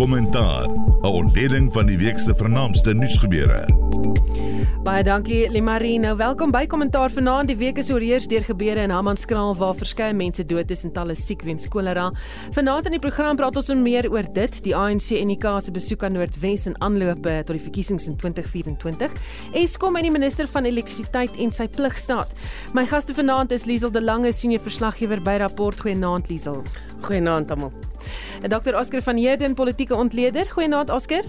Kommentaar: 'n Ontleding van die week se vernaamste nuusgebeure. Baie dankie Limarino. Welkom by Kommentaar vanaand. Die week is oorheers deur gebeure in Hammanskraal waar verskeie mense dood is en talle siek weens kolera. Vanaand in die program praat ons meer oor dit, die ANC en die KAS se besoek aan Noordwes en aanloop tot die verkiesings in 2024. Eskom en die minister van elektrisiteit en sy pligstaat. My gaste vanaand is Liesel de Lange, senior verslaggewer by Rapport. Goeienaand Liesel. Goeienaand almal. Dr. Oscar van Heerden, politieke ontleder. Goeienaand Oscar.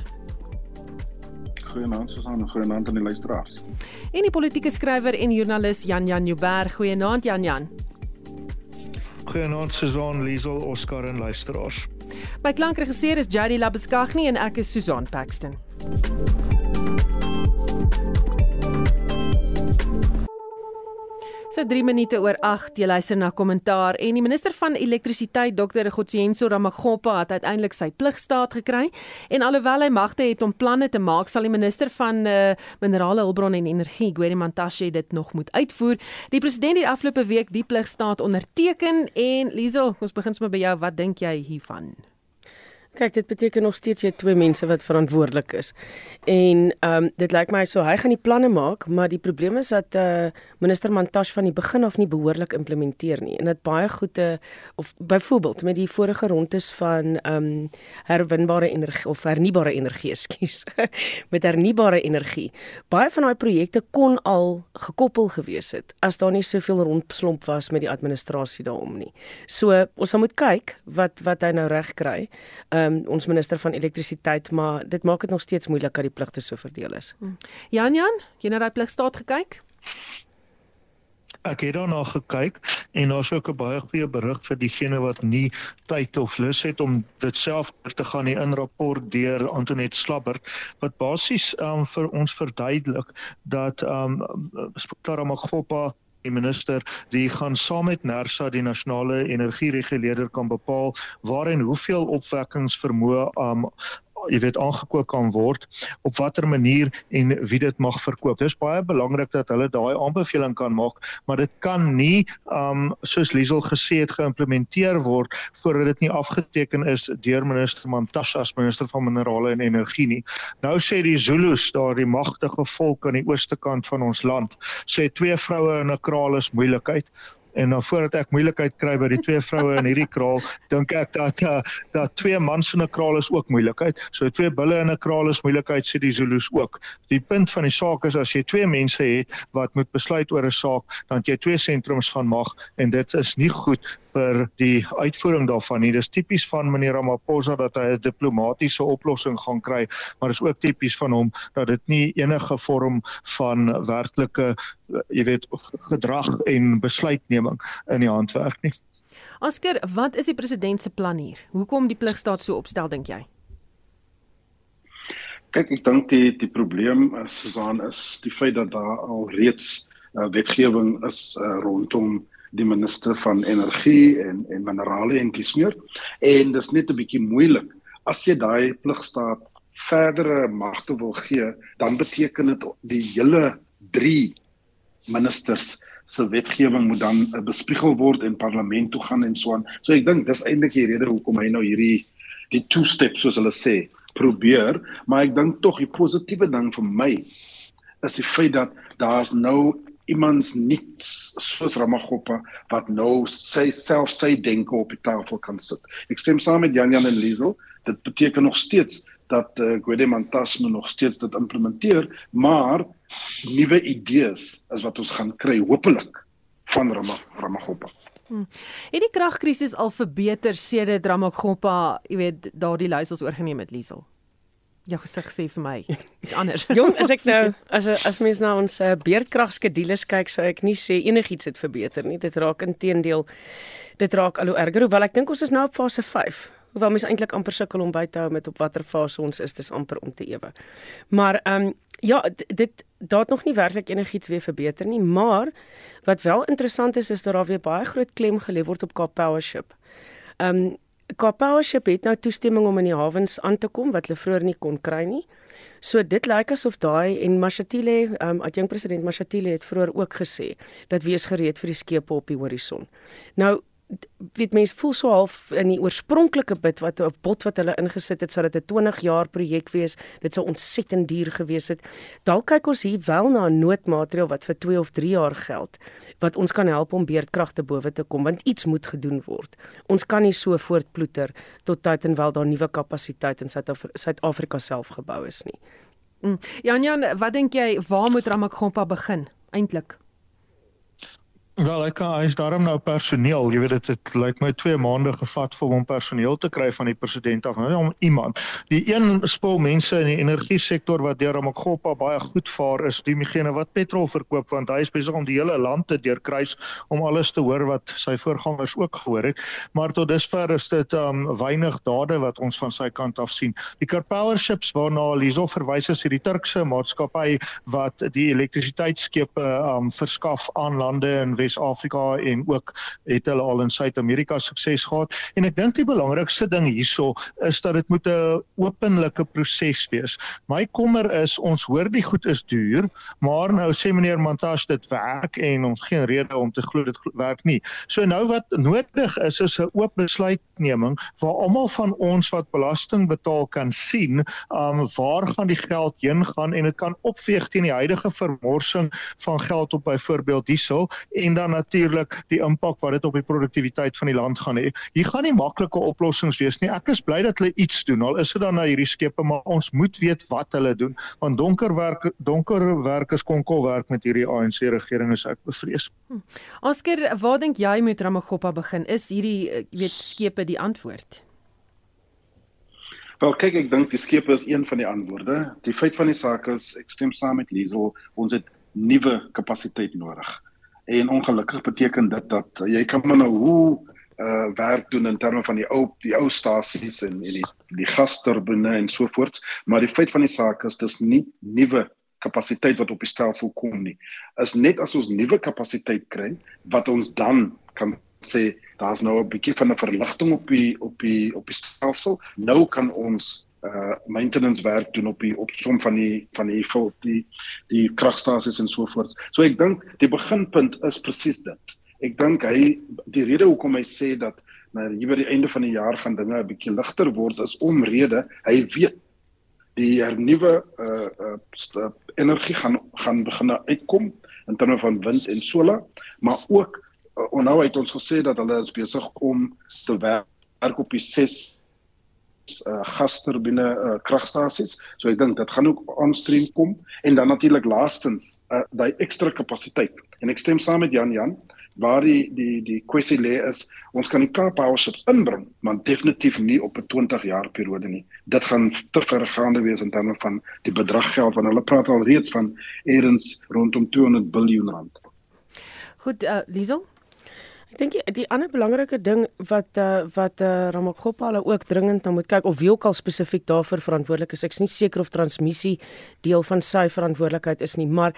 Goeienaand Susan, goeienaand aan die luisteraars. En die politieke skrywer en joernalis Jan Jan Jouberg. Goeienaand Jan Jan. Goeienaand Susan, Liesel, Oscar en luisteraars. My klankregisseur is Jady Labeskagni en ek is Susan Paxton. So 3 minute oor 8 jy luister na kommentaar en die minister van elektrisiteit Dr. Gotsienso Ramaggopa het uiteindelik sy pligstaat gekry en alhoewel hy magte het om planne te maak sal die minister van uh, minerale hulpbronne en energie Gwede Mantashe dit nog moet uitvoer. Die president het afgelope week die pligstaat onderteken en Liesel, ons begin sommer by jou, wat dink jy hiervan? Kyk, dit beteken nog steeds jy twee mense wat verantwoordelik is. En ehm um, dit lyk my so hy gaan die planne maak, maar die probleem is dat eh uh, minister Mantashe van die begin af nie behoorlik implementeer nie. En dit baie goede uh, of byvoorbeeld met die vorige rondes van ehm um, herwinbare energie of hernubare energie, ekskuus. met hernubare energie. Baie van daai projekte kon al gekoppel gewees het as daar nie soveel rondslomp was met die administrasie daarom nie. So ons moet kyk wat wat hy nou reg kry. Uh, um, ons minister van elektrisiteit, maar dit maak dit nog steeds moeilik dat die pligte so verdeel is. Hmm. Jan Jan, jy na daai pligstaat gekyk? Ek het daarna gekyk en daar's ook 'n baie goeie berig vir diegene wat nie tyd of lus het om dit self te gaan nie in rapport deur Antoinette Slabbert wat basies um, vir ons verduidelik dat um Spektra Magfopa die minister die gaan saam met Nersa die nasionale energiereguleerder kan bepaal waar en hoeveel opwekkingsvermoë um, jy weet aangekoop kan word op watter manier en wie dit mag verkoop. Dis baie belangrik dat hulle daai aanbeveling kan maak, maar dit kan nie um soos Liesel gesê het geïmplementeer word voordat dit nie afgeteken is deur minister Mantashe as minister van minerale en energie nie. Nou sê die Zulus daar die magtige volk aan die ooste kant van ons land sê twee vroue in 'n kraal is moeilikheid en dan voordat ek moeilikheid kry by die twee vroue in hierdie kraal, dink ek dat uh, dat twee mans in 'n kraal is ook moeilikheid. So twee bulle in 'n kraal is moeilikheid sê die Zulus ook. Die punt van die saak is as jy twee mense het wat moet besluit oor 'n saak, dan het jy twee sentrums van mag en dit is nie goed vir die uitvoering daarvan nie. Dis tipies van meneer Ramaphosa dat hy 'n diplomatisiese oplossing gaan kry, maar is ook tipies van hom dat dit nie enige vorm van werklike jy weet gedrag en besluitneming in die hand werk nie. Asker, wat is die president se plan hier? Hoekom die pligstaat so opstel dink jy? Kyk, ek dink die die probleem is Susan is die feit dat daar al reeds uh, wetgewing is uh, rondom die minister van energie en en minerale en kiesmeer en dis net 'n bietjie moeilik. As jy daai pligstaat verdere magte wil gee dan beteken dit die hele 3 ministers se wetgewing moet dan uh, bespiegel word en parlement toe gaan en so aan. So ek dink dis eintlik die rede hoekom hy nou hierdie die two steps soos hulle sê probeer. Maar ek dink tog die positiewe ding vir my is die feit dat daar's nou iemands niks soos Ramaggopa wat nou sy self sy denke op die tafel kan sit. Ek stem saam met Jan Jan en Liesel, dit beteken nog steeds dat uh, Gwede Mantashe nog steeds dit implementeer, maar nuwe idees is wat ons gaan kry hopelik van Ramaggopa. Hmm. Het die kragkrisis al verbeter sedert Ramaggopa, jy weet, daardie luisels oorgeneem het, Liesel? Jou gesig sê vir my iets anders. Jong, as ek nou as as mens na ons uh, beerdkragskedules kyk, sou ek nie sê enigiets het verbeter nie. Dit raak intedeel dit raak al hoe erger. Hoewel ek dink ons is nou op fase 5. Hoewel mens eintlik amper sukkel om by te hou met op watter fase ons is, dis amper om te ewe. Maar ehm um, ja, dit daar nog nie werklik enigiets weer verbeter nie, maar wat wel interessant is is dat daar weer baie groot klem gelê word op Cape Powership. Ehm um, Kaappowership het nou toestemming om in die hawens aan te kom wat hulle vroeër nie kon kry nie. So dit lyk asof daai en Mashatile, ehm um, adjunk president Mashatile het vroeër ook gesê dat wees gereed vir die skepe op die horison. Nou weet mense voel so half in die oorspronklike bid wat 'n bot wat hulle ingesit het sodat dit 'n 20 jaar projek wees. Dit sou ontsettend duur gewees het. Dalk kyk ons hier wel na 'n noodmaatreël wat vir 2 of 3 jaar geld wat ons kan help om beerdkragte bowe te kom want iets moet gedoen word. Ons kan nie so voortploeter tot tyd en wel daar nuwe kapasiteit in Suid-Afrika self gebou is nie. Mm. Jan Jan wat dink jy waar moet Ramakgopa begin eintlik Wel, ek kan hy's daarom nou personeel. Jy weet dit het lyk my 2 maande gevat vir hom personeel te kry van die president af. Nou om iemand. Die een spul mense in die energie sektor wat deur Amagopa baie goed vaar is diegene wat petrol verkoop want hy is besig om die hele land te deurkruis om alles te hoor wat sy voorgangers ook gehoor het. Maar tot dusver is dit um weinig dade wat ons van sy kant af sien. Die Carpower ships waarna Liso verwys is hierdie Turkse maatskappy wat die elektrisiteitsskepe um verskaf aan lande in Wes-Afrika en ook het hulle al in Suid-Amerika sukses gehad. En ek dink die belangrikste ding hierso is dat dit moet 'n openlike proses wees. My kommer is ons hoor die goed is duur, maar nou sê meneer Montash dit werk en ons geen rede om te glo dit werk nie. So nou wat nodig is is 'n oop besluitneming waar almal van ons wat belasting betaal kan sien, um waar gaan die geld heen gaan en dit kan opweeg teen die huidige vermorsing van geld op byvoorbeeld diesel en dan natuurlik die impak wat dit op die produktiwiteit van die land gaan hê. Hier gaan nie maklike oplossings wees nie. Ek is bly dat hulle iets doen. Al is dit dan na hierdie skepe, maar ons moet weet wat hulle doen want donker werk donker werkers kon kol werk met hierdie ANC regering is ek bevrees. Hm. Oscar, waar dink jy met Ramagopa begin? Is hierdie eh, weet skepe die antwoord? Wel kyk ek dink die skepe is een van die antwoorde. Die feit van die saak is ek stem saam met Liesel, ons het nuwe kapasiteit nodig en ongelukkig beteken dit dat jy kan maar nou hoe uh werk doen in terme van die ou die ou stasies en en die die gasturbine en so voort maar die feit van die saak is dis nie nuwe kapasiteit wat op die stelsel kom nie. Is net as ons nuwe kapasiteit kry wat ons dan kan sê daar's nou 'n bietjie van 'n verligting op die op die op die stelsel. Nou kan ons uh maintenance werk doen op die opsom van die van die vol die die kragstasies en so voort. So ek dink die beginpunt is presies dit. Ek dink hy die rede hoekom hy sê dat nou hier by die einde van die jaar gaan dinge 'n bietjie ligter word is omrede hy weet die hernuwe uh uh energie gaan gaan begin uitkom in terme van wind en solar, maar ook uh, onthou hy het ons gesê dat hulle is besig om te werk op die 6 uh, gasturbine uh, kragstasies. So ek dink dit gaan ook aanstream kom en dan natuurlik laastens uh, daai ekstra kapasiteit. En ek stem saam met Jan Jan waar die die die kwessie lê is ons kan die Cape Power ships inbring, maar definitief nie op 'n 20 jaar periode nie. Dit gaan te vergaande wees in terme van die bedrag geld want hulle praat al reeds van eers rondom 200 miljard rand. Goed, uh, Liesel Ek dink die, die ander belangrike ding wat uh, wat uh, Ramakgopa hulle ook dringend na moet kyk of wie ook al spesifiek daarvoor verantwoordelik is. Ek's nie seker of transmissie deel van sy verantwoordelikheid is nie, maar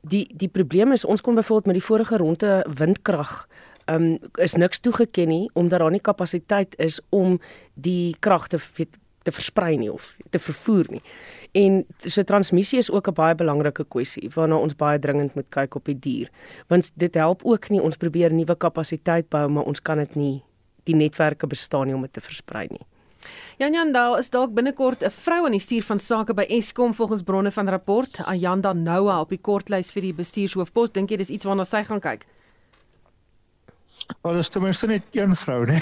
die die probleem is ons kon byvoorbeeld met die vorige ronde windkrag um is niks toegeken nie omdat daar nie kapasiteit is om die krag te te versprei nie of te vervoer nie. En so transmissie is ook 'n baie belangrike kwessie waarna ons baie dringend moet kyk op die dier. Want dit help ook nie ons probeer nuwe kapasiteit bou maar ons kan dit nie die netwerke bestaan nie om dit te versprei nie. Jan daar is dalk binnekort 'n vrou aan die stuur van sake by Eskom volgens bronne van rapport. Ayanda Noah op die kortlys vir die bestuurshoofpos. Dink jy dis iets waarna sy gaan kyk? Wel, dis ten minste net een vrou, né?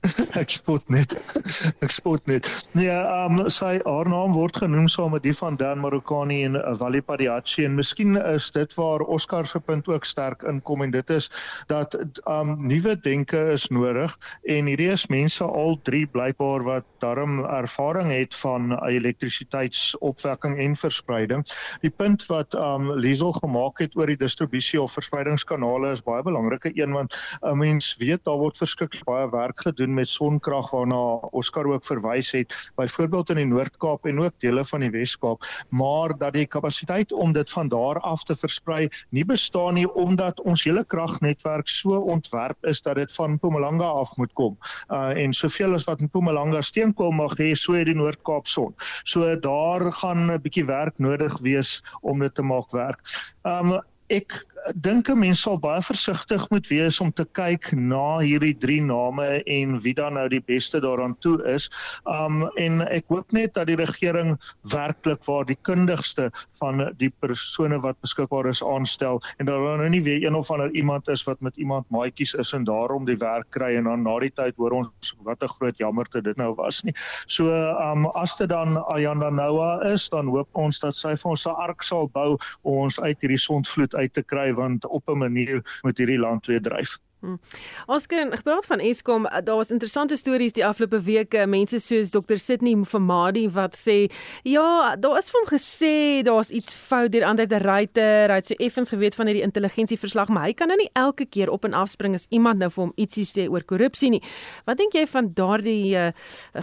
ek spot net. Ek spot net. Nee, um, sy haar naam word genoem saam met die van Dan Marokani en uh, Wally Padiachi en miskien is dit waar Oscar se punt ook sterk inkom en dit is dat um, nuwe denke is nodig en hierdie is mense al drie blykbaar wat darm ervaring het van elektrisiteitsopwekking en verspreiding. Die punt wat um, Liesel gemaak het oor die distribusie of verspreidingskanale is baie belangrike een want 'n mens weet daar word verskriklik baie werk gedoen doen met sonkrag waarna Oscar ook verwys het, byvoorbeeld in die Noord-Kaap en ook dele van die Wes-Kaap, maar dat die kapasiteit om dit van daar af te versprei nie bestaan nie omdat ons hele kragnetwerk so ontwerp is dat dit van Mpumalanga af moet kom. Uh en soveel as wat Mpumalanga steenkool mag hê, so het die Noord-Kaap son. So daar gaan 'n bietjie werk nodig wees om dit te maak werk. Um ek dink 'n mens sal baie versigtig moet wees om te kyk na hierdie drie name en wie dan nou die beste daaraan toe is. Um en ek hoop net dat die regering werklik waar die kundigste van die persone wat beskikbaar is aanstel en dat daar nou nie weer een of ander iemand is wat met iemand maatjies is en daarom die werk kry en dan na die tyd hoor ons wat 'n groot jammerte dit nou was nie. So um as dit dan Ayanda Noah is, dan hoop ons dat sy vir ons 'n ark sal bou om ons uit hierdie sondvloed uit te kry want op 'n manier moet hierdie land weer dryf. Hmm. Oscar, ek praat van Eskom, daar was interessante stories die afgelope weke, mense soos Dr Sydney Mfamadi wat sê, ja, daar is vir hom gesê daar's iets fout deur ander te ryter, hy het so effens geweet van hierdie intelligensieverslag, maar hy kan nou nie elke keer op en af spring as iemand nou vir hom ietsie sê oor korrupsie nie. Wat dink jy van daardie uh,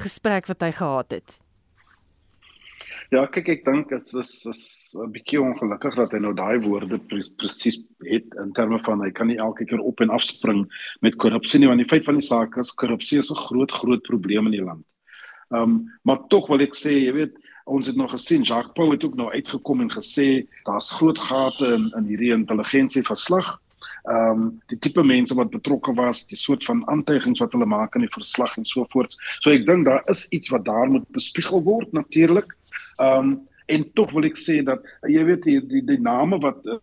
gesprek wat hy gehad het? Ja, kyk ek dink dit is is 'n bietjie ongelukkig dat hy nou daai woorde pre presies het in terme van hy kan nie elke keer op en af spring met korrupsie nie want die feit van die saak is korrupsie is 'n groot groot probleem in die land. Ehm um, maar tog wil ek sê, jy weet, ons het nog gesien Jacques Pau het ook nou uitgekom en gesê daar's groot gate in in hierdie intelligensieverslag. Ehm um, die tipe mense wat betrokke was, die soort van aantuigings wat hulle maak in die verslag en so voort. So ek dink daar is iets wat daar moet bespiegel word natuurlik. Ehm um, en tog wil ek sê dat jy weet die die, die name wat die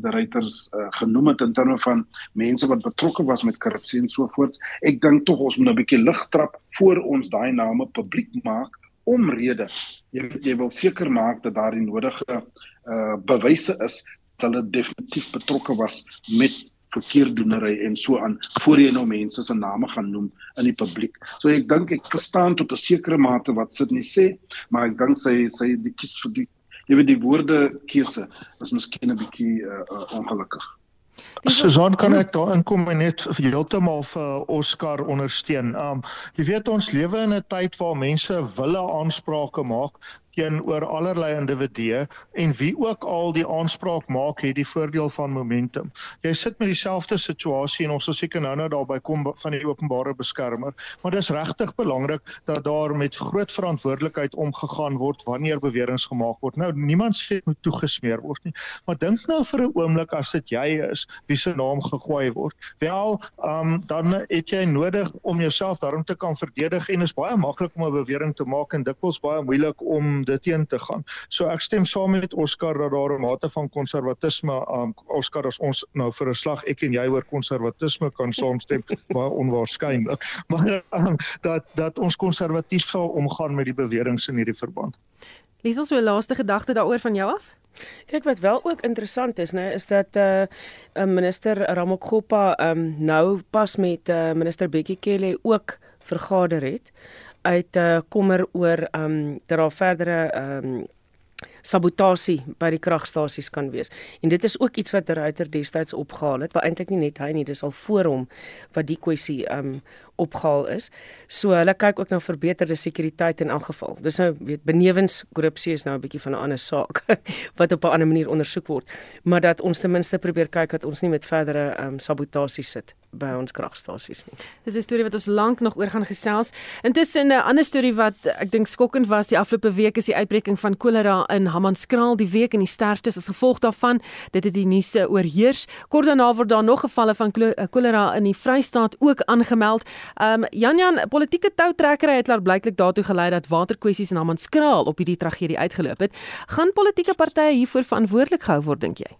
die ryters uh, genoem het in terme van mense wat betrokke was met korrupsie en so voort. Ek dink tog ons moet 'n bietjie lig trap voor ons daai name publiek maak omrede. Jy jy wil seker maak dat daar die nodige uh bewyse is dat hulle definitief betrokke was met verkeerdoenery en so aan voor jy nou mense se name gaan noem in die publiek. So ek dink ek verstaan tot 'n sekere mate wat Sydney sê, maar ek dink sy sy die kies vir die jy weet die woorde keuse is miskien 'n bietjie uh, uh, ongelukkig. Susan kan ek daar inkom en net heeltemal vir Oscar ondersteun. Um jy weet ons lewe in 'n tyd waar mense wille aansprake maak teenoor allerlei individue en wie ook al die aanspraak maak het die voordeel van momentum. Jy sit met dieselfde situasie en ons sal seker nou-nou daarby kom van die openbare beskermer, maar dis regtig belangrik dat daar met groot verantwoordelikheid omgegaan word wanneer beweringe gemaak word. Nou niemand sê moet toegesmeer word nie, maar dink nou vir 'n oomblik as dit jy is wie se naam gegooi word. Wel, um, dan het jy nodig om jouself daarom te kan verdedig en is baie maklik om 'n bewering te maak en dikwels baie moeilik om dit teen te gaan. So ek stem saam met Oscar dat daar 'n mate van konservatisme um Oscar as ons nou vir 'n slag ek en jy oor konservatisme kan saamstem baie onwaarskynlik. Maar um, dat dat ons konservatief sal omgaan met die beweringe in hierdie verband. Liesel so 'n laaste gedagte daaroor van jou af? Kyk wat wel ook interessant is, né, is dat uh minister Ramokgopa um nou pas met uh minister Bekkie Cele ook vergader het uit uh, kommer oor ehm um, dat daar verdere ehm um, sabotasie by die kragstasies kan wees. En dit is ook iets wat Reuter destyds opgehaal het, wat eintlik nie net hy nie, dis al voor hom wat die kwessie ehm um, opgehaal is. So hulle kyk ook na verbeterde sekuriteit in elk geval. Dis nou weet benewens korrupsie is nou 'n bietjie van 'n ander saak wat op 'n ander manier ondersoek word, maar dat ons ten minste probeer kyk dat ons nie met verdere ehm um, sabotasie sit by ons kragstasies nie. Dis 'n storie wat ons lank nog oor gaan gesels. Intussen 'n ander storie wat ek dink skokkend was die afgelope week is die uitbreking van kolera in Hammanskraal die week en die sterftes as gevolg daarvan. Dit het die nuus oorheers. Kort daarna word daar nog gevalle van kolera in die Vrystaat ook aangemeld. Ehm um, Jan Jan, politieke toutrekkery het laat blyklik daartoe gelei dat waterkwessies in Hammanskraal op hierdie tragedie uitgeloop het. Gaan politieke partye hiervoor verantwoordelik gehou word dink jy?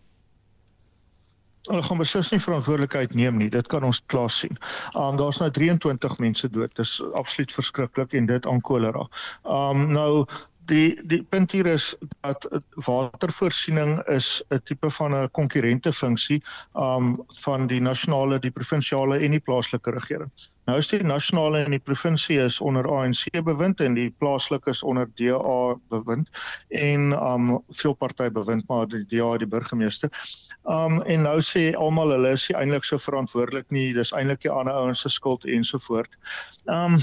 Hulle gaan beslis nie verantwoordelikheid neem nie. Dit kan ons klaar sien. Um daar's nou 23 mense dood. Dis absoluut verskriklik en dit aan kolera. Um nou die die punt hier is dat watervoorsiening is 'n tipe van 'n konkurrente funksie um van die nasionale, die provinsiale en die plaaslike regering. Nou is die nasionale en die provinsie is onder ANC bewind en die plaaslike is onder DA bewind en um veel party bewind maar die DA die burgemeester. Um en nou sê almal hulle is eintlik so verantwoordelik nie, dis eintlik die ander ouens se skuld ensovoort. Um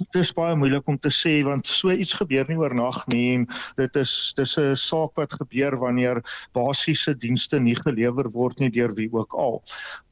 dit is baie moeilik om te sê want so iets gebeur nie oornag nie en dit is dis 'n saak wat gebeur wanneer basiese dienste nie gelewer word nie deur wie ook al.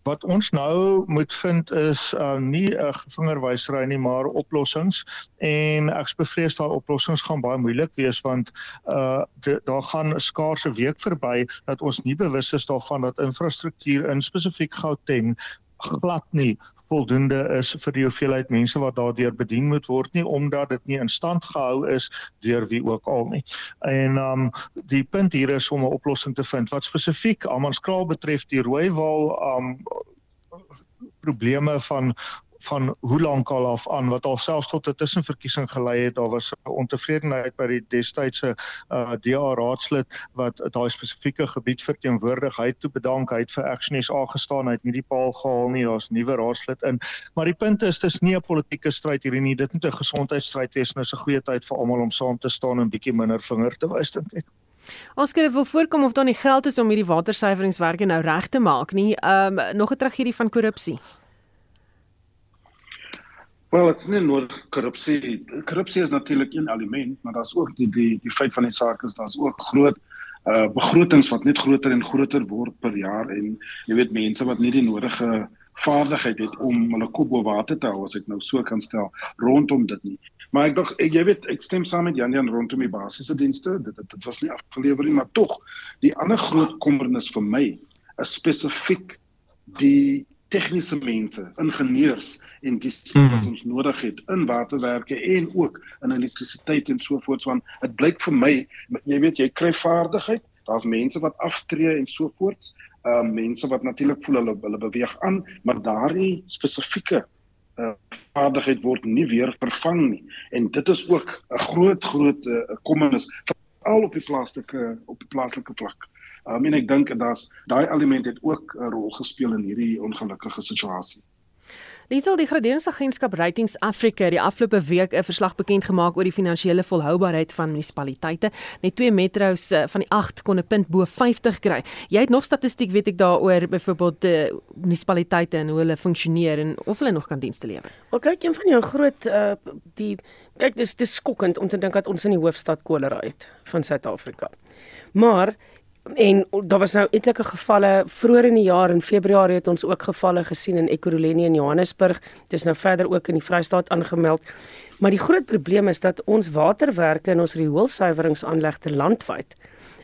Wat ons nou moet vind is uh, nie 'n vingerwysery nie maar oplossings. En ek bevrees daai oplossings gaan baie moeilik wees want uh daar gaan 'n skaarse week verby dat ons nie bewus is daarvan dat infrastruktuur in spesifiek Gauteng glad nie voldoende is vir die hoeveelheid mense wat daardeur bedien moet word nie omdat dit nie in stand gehou is deur wie ook al nie. En um die punt hier is om 'n oplossing te vind wat spesifiek Amanskraal betref die Rooiwal um probleme van van hoe lank al af aan wat alselfs tot 'n tussenverkiesing gelei het. Daar was ontevredenheid by die destydse uh, DA raadslid wat daai spesifieke gebied verteenwoordig. Hy het toe bedank, hy het vir Action SA gestaan, hy het nie die paal gehaal nie. Daar's 'n nuwe raadslid in. Maar die punt is dis nie 'n politieke stryd hierdie nie. Dit moet 'n gesondheidsstryd wees en is 'n goeie tyd vir almal om saam te staan en bietjie minder vinger te wys dink ek. Ons kyk of voorkom of daar nie geld is om hierdie watersuiveringswerke nou reg te maak nie. Ehm um, nog 'n tragedie van korrupsie. Wel, dit is nie nodig korrupsie. Korrupsie is natuurlik een element, maar daar's ook die die die feit van die saak is daar's ook groot uh begrotings wat net groter en groter word per jaar en jy weet mense wat nie die nodige vaardigheid het om hulle kop bo water te hou as ek nou so kan stel rondom dit nie. Maar ek dink jy weet ek stem saam met Jan Jan rondom die basiese dienste. Dit dit, dit was nie afgelewer nie, maar tog die ander groot kommernis vir my is spesifiek die tegniese mense, ingenieurs en dis wat hmm. ons nodig het in waterwerke en ook in elektrisiteit en so voort want dit blyk vir my jy weet jy kry vaardigheid, daar's mense wat aftree en so voort. Ehm uh, mense wat natuurlik voel hulle hulle beweeg aan, maar daardie spesifieke uh, vaardigheid word nie weer vervang nie. En dit is ook 'n groot groot uh, kommernis veral op die plaaslike op die plaaslike vlak. Um, en ek dink dat daai element het ook 'n rol gespeel in hierdie ongelukkige situasie. Liesel die graderingsagentskap Ratings Africa die afgelope week 'n verslag bekend gemaak oor die finansiële volhoubaarheid van munisipaliteite. Net twee metro's uh, van die 8 kon 'n punt bo 50 kry. Jy het nog statistiek weet ek daaroor byvoorbeeld die uh, munisipaliteite en hoe hulle funksioneer en of hulle nog kan dienste lewer. Wel kyk een van jou groot uh, die kyk dis dis skokkend om te dink dat ons in die hoofstad kolera het van Suid-Afrika. Maar En daar was nou etlike gevalle vroeër in die jaar in Februarie het ons ook gevalle gesien in Ekurhuleni in Johannesburg. Dit is nou verder ook in die Vrystaat aangemeld. Maar die groot probleem is dat ons waterwerke en ons rioolsuiweringsaanlegte landwyd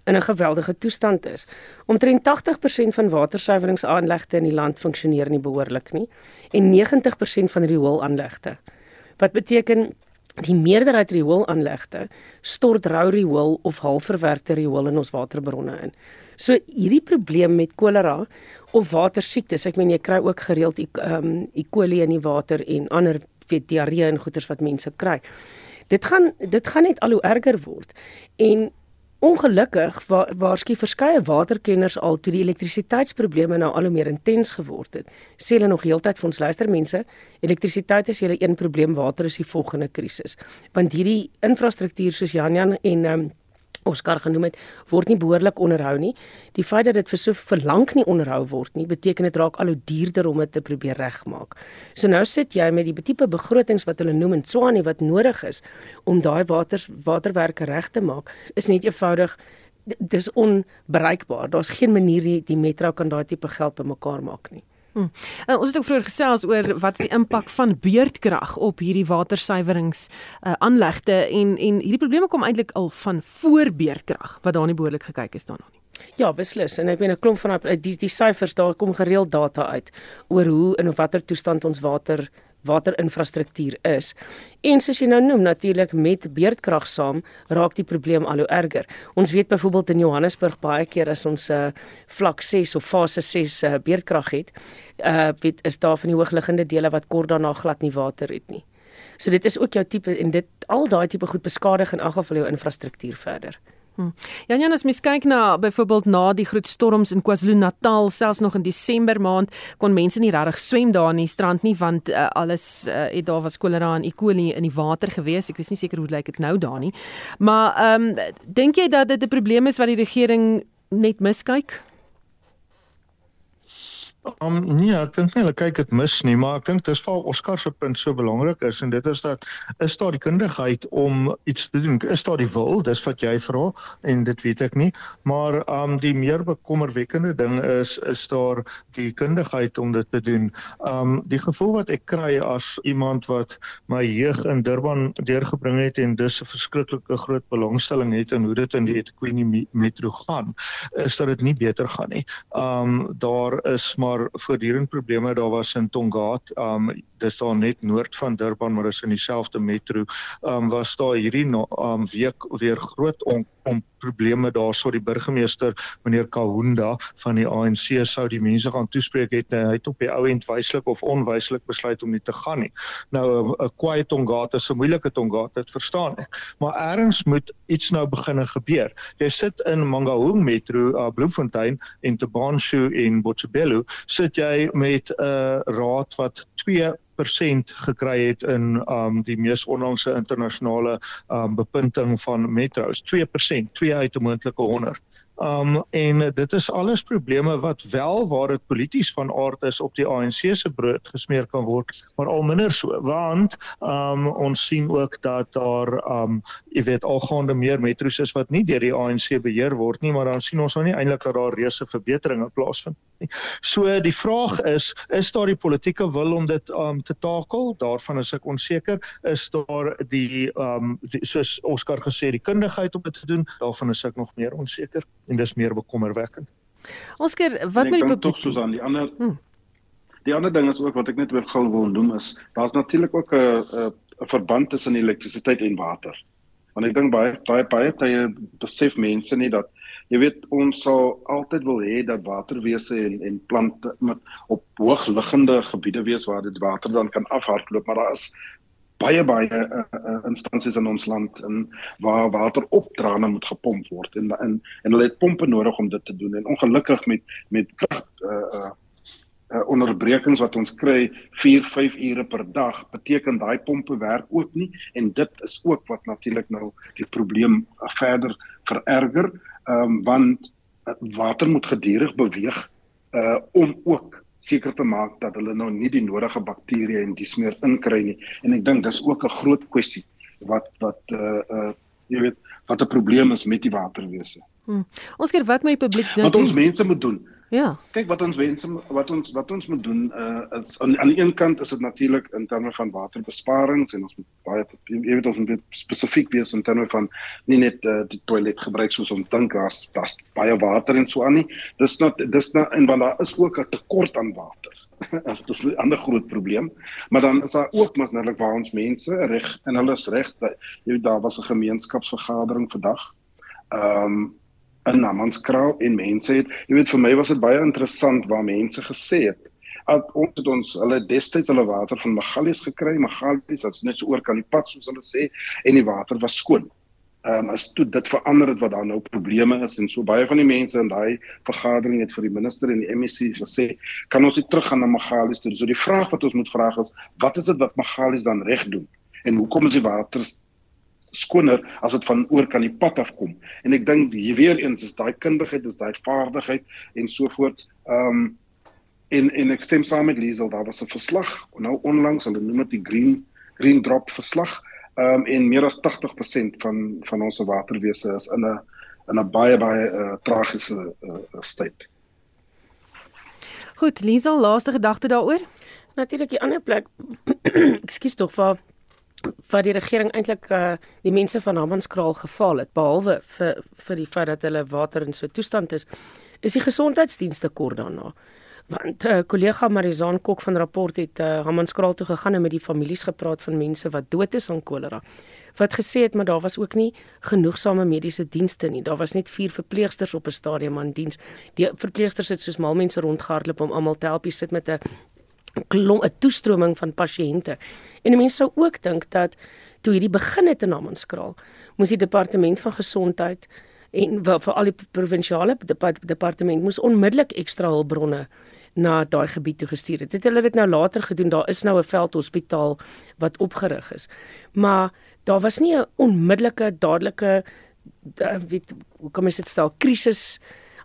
in 'n geweldige toestand is. Omtrent 80% van watersuiweringsaanlegte in die land funksioneer nie behoorlik nie en 90% van rioolaanlegte. Wat beteken die meerderheid rioolaanlegte stort rou riool of halfverwerkte riool in ons waterbronne in. So hierdie probleem met kolera of watersiektes, ek meen jy kry ook gereeld ehm um, E. coli in die water en ander weet diarree en goeters wat mense kry. Dit gaan dit gaan net al hoe erger word. En Ongelukkig wa waarskynlik verskeie waterkenners al toe die elektrisiteitsprobleme nou al hoe meer intens geword het. Sê hulle nog heeltyd vir ons luistermense, elektrisiteit is julle een probleem, water is die volgende krisis. Want hierdie infrastruktuur soos Janjan en um, Oscar genoem het, word nie behoorlik onderhou nie. Die feit dat dit vir so verlang nie onderhou word nie, beteken dit raak al hoe duurder om dit te probeer regmaak. So nou sit jy met die tipe begrotings wat hulle noem in Tswane wat nodig is om daai waters waterwerke reg te maak, is net eenvoudig dis onbereikbaar. Daar's geen manier die, die metro kan daai tipe geld bymekaar maak nie. Hmm. Uh, ons het ook vroeër gesels oor wat is die impak van beurtkrag op hierdie watersuiwerings uh, aanlegte en en hierdie probleme kom eintlik al van voor beurtkrag wat daar nie behoorlik gekyk is daarna nie. Ja, beslis en ek meen 'n klomp van die die syfers daar kom gereeld data uit oor hoe in watter toestand ons water waterinfrastruktuur is. En soos jy nou noem natuurlik met beurtkrag saam raak die probleem al hoe erger. Ons weet byvoorbeeld in Johannesburg baie keer as ons 'n uh, vlak 6 of fase 6 uh, beurtkrag het, uh weet is daar van die hoogliggende dele wat kort daarna glad nie water het nie. So dit is ook jou tipe en dit al daai tipe goed beskadig in elk geval jou infrastruktuur verder. Hm. Ja, ja, as mens kyk na byvoorbeeld na die groot storms in KwaZulu-Natal, selfs nog in Desember maand kon mense nie regtig swem daar in die strand nie want uh, alles uh, het daar was kolera en E. coli in die water gewees. Ek weet nie seker hoe lyk dit nou daar nie. Maar ehm um, dink jy dat dit 'n probleem is wat die regering net miskyk? Um nee, ek dink nie hulle kyk dit mis nie, maar ek dink dis vir Oscar se punt so belangrik is en dit is dat is daar die kundigheid om iets te doen. Is daar die wil? Dis wat jy vra en dit weet ek nie, maar um die meer bekommerwekkende ding is is daar die kundigheid om dit te doen. Um die gevoel wat ek kry as iemand wat my jeug in Durban deurgebring het en dis 'n verskriklike groot belangstelling het in hoe dit in die eThekwini metro gaan, is dat dit nie beter gaan nie. Um daar is maar maar voortdurend probleme daar was in Tongaat. Um dis daar net noord van Durban, maar is in dieselfde metro. Um was daar hierdie um week weer groot on, om probleme daarso die burgemeester meneer Kahunda van die ANC sou die mense gaan toespreek het en hy het op die ou end wyslik of onwyslik besluit om nie te gaan nie. Nou 'n quiet Tongaat is 'n moeilike Tongaat, dit verstaan ek. Maar ergens moet iets nou begin gebeur. Jy sit in Mangaung metro, uh, Bloemfontein en Tabanshu en Botshabelo sit jy met 'n uh, raad wat 2 persent gekry het in um die mees onlangse internasionale um bepunting van metros. 2% 2 uit 'n moontlike 100 Um en dit is alles probleme wat wel waar dit polities van aard is op die ANC se brood gesmeer kan word, maar al minder so, want um ons sien ook dat daar um jy weet algaande meer metro's is wat nie deur die ANC beheer word nie, maar dan sien ons nou nie eintlik dat daar reuse verbeteringe plaasvind nie. So die vraag is, is daar die politieke wil om dit um te takel? Daarvan is ek onseker. Is daar die um die, soos Oscar gesê, die kundigheid om dit te doen? Daarvan is ek nog meer onseker en dis meer bekommerwekkend. Oscar, wat met die publiek? Tog soos aan die ander hmm. Die ander ding is ook wat ek net weer gou wil noem is daar's natuurlik ook 'n 'n verband tussen elektrisiteit en water. Want ek dink baie baie baie tye besef mense nie dat jy weet ons sal altyd wil hê dat waterwese en en plante met op hoogliggende gebiede wees waar dit water dan kan afhardloop, maar daar is baie baie uh, uh, instansies in ons land in waar water op trane moet gepomp word en en en hulle het pompe nodig om dit te doen. En ongelukkig met met krag uh, uh uh onderbrekings wat ons kry 4 5 ure per dag beteken daai pompe werk ook nie. En dit is ook wat natuurlik nou die probleem verder vererger um want water moet gedurig beweeg uh om ook seker te maak dat hulle nou nie die nodige bakterieë en dis meer inkry nie. En ek dink dis ook 'n groot kwessie wat wat uh uh jy weet wat 'n probleem is met die waterwese. Hmm. Ons kyk wat moet die publiek doen? Wat ons mense moet doen. Ja. Kyk wat ons wense wat ons wat ons moet doen uh is aan, aan die een kant is dit natuurlik in terme van waterbesparings en ons moet baie jy weet ons moet spesifiek wees in terme van nie net uh, die toilet gebruik soos ons dink as das baie water en so aan nie. Dis net dis net en want daar is ook 'n tekort aan water. As dit 'n ander groot probleem. Maar dan is daar ook mos natuurlik waar ons mense reg en hulle is reg jy weet daar was 'n gemeenskapsvergadering vandag. Ehm um, in Namanskraal en mense het jy weet vir my was dit baie interessant waar mense gesê het at ons het ons hulle destyds hulle water van Magalies gekry Magalies dit's net so oor kan die pad soos hulle sê en die water was skoon. Ehm um, as toe dit verander het wat daar nou probleme is en so baie van die mense in daai vergadering het vir die minister en die MEC gesê kan ons nie teruggaan na Magalies toe. So die vraag wat ons moet vra is wat is dit wat Magalies dan reg doen? En hoekom is die water skoner as dit van oor kan die pad af kom. En ek dink hier weer eens is daai kundigheid, is daai vaardigheid en so voort. Ehm um, en en ek stem saam met Liesel, daar was 'n verslag nou onlangs, hulle noem dit die green green drop verslag. Ehm um, en meer as 80% van van ons waterwese is in 'n in 'n baie baie uh, tragiese uh, staat. Goed, Liesel, laaste gedagte daaroor? Natuurlik die ander plek. Ekskuus tog vir wat die regering eintlik uh, die mense van Hammanskraal gefaal het behalwe vir vir die feit dat hulle water in so 'n toestand is is die gesondheidsdienste kort daarna. Want uh, kollega Marizaan Kok van rapport het uh, Hammanskraal toe gegaan en met die families gepraat van mense wat dood is aan kolera wat gesê het maar daar was ook nie genoegsame mediese dienste nie. Daar was net vier verpleegsters op 'n stadium aan diens. Die verpleegsters het soos mal mense rondgehardloop om almal te help. Jy sit met 'n 'n 'n toestroming van pasiënte. En mense sou ook dink dat toe hierdie begin het in Namanskraal, moes die departement van gesondheid en vir al die provinsiale departement moes onmiddellik ekstra hulpbronne na daai gebied toe gestuur het. Het hulle dit nou later gedoen? Daar is nou 'n veldhospitaal wat opgerig is. Maar daar was nie 'n onmiddellike dadelike eh, weet hoe kom ek dit stel krisis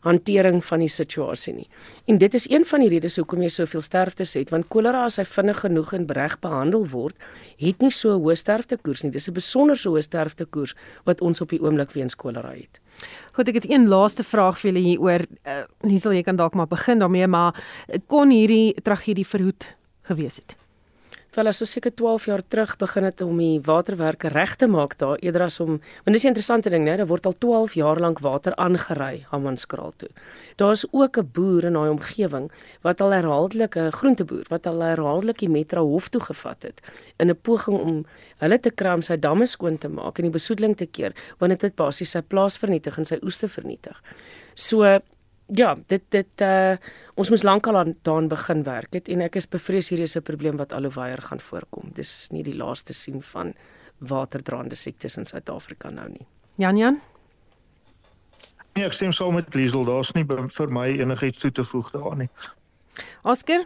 hantering van die situasie nie. En dit is een van die redes hoekom jy soveel sterftes het, want kolera as hy vinnig genoeg en reg behandel word, het nie so 'n hoë sterftekoers nie. Dis 'n besonderse hoë sterftekoers wat ons op die oomblik weens kolera het. Goed, ek het een laaste vraag vir julle hier oor uh, Liesel, jy kan dalk maar begin daarmee, maar kon hierdie tragedie verhoed gewees het? Wel as ons seker 12 jaar terug begin het om die waterwerke reg te maak daar eerder as om want dis 'n interessante ding, né? Daar word al 12 jaar lank water aangery Hammanskraal toe. Daar's ook 'n boer in daai omgewing wat al herhaaldelik 'n groenteboer wat al herhaaldelik die Metro hof toe gevat het in 'n poging om hulle te kram sy damme skoon te maak en die besoedeling te keer want dit het basies sy plaas vernietig en sy oeste vernietig. So ja, dit dit uh ons moes lankal aan daan begin werk het en ek is bevrees hier is 'n probleem wat al hoe weer gaan voorkom. Dis nie die laaste sien van waterdraande siektes in Suid-Afrika nou nie. Jan Jan Nee, ek stem saam met Liesel, daar's nie vir my enigiets toe te voeg daaraan nie. Oscar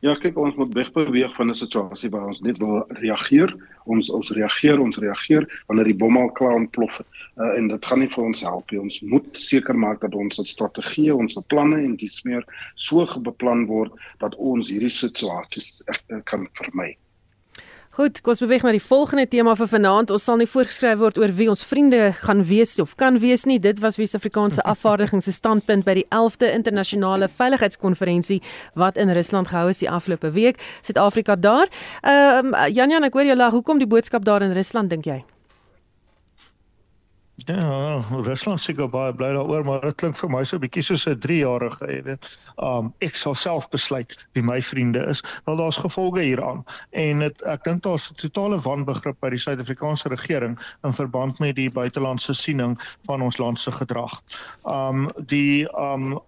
Ja, kyk ons moet wegbeweeg van 'n situasie waar ons net wil reageer. Ons ons reageer, ons reageer wanneer die bom al klaar ontplof. Uh, en dit gaan nie vir ons help nie. Ons moet seker maak dat ons strategie, ons planne en dis meer so beplan word dat ons hierdie situasies ek kan vermy. Goed, kom ons beweeg na die volgende tema vir vanaand. Ons sal nie voorgeskryf word oor wie ons vriende gaan wees of kan wees nie. Dit was wie Suid-Afrikaanse afvaardiging se standpunt by die 11de internasionale veiligheidskonferensie wat in Rusland gehou is die afgelope week. Suid-Afrika daar. Ehm uh, Janjan, ek hoor jy lag. Hoekom die boodskap daar in Rusland dink jy? Ja, Rusland seker baie bly daaroor, maar dit klink vir my so 'n bietjie soos 'n 3-jarige, jy weet. Um ek sal self besluit wie my vriende is. Wel daar's gevolge hieraan. En dit ek dink daar's 'n totale wanbegrip by die Suid-Afrikaanse regering in verband met die buitelandse siening van ons land se gedrag. Um die um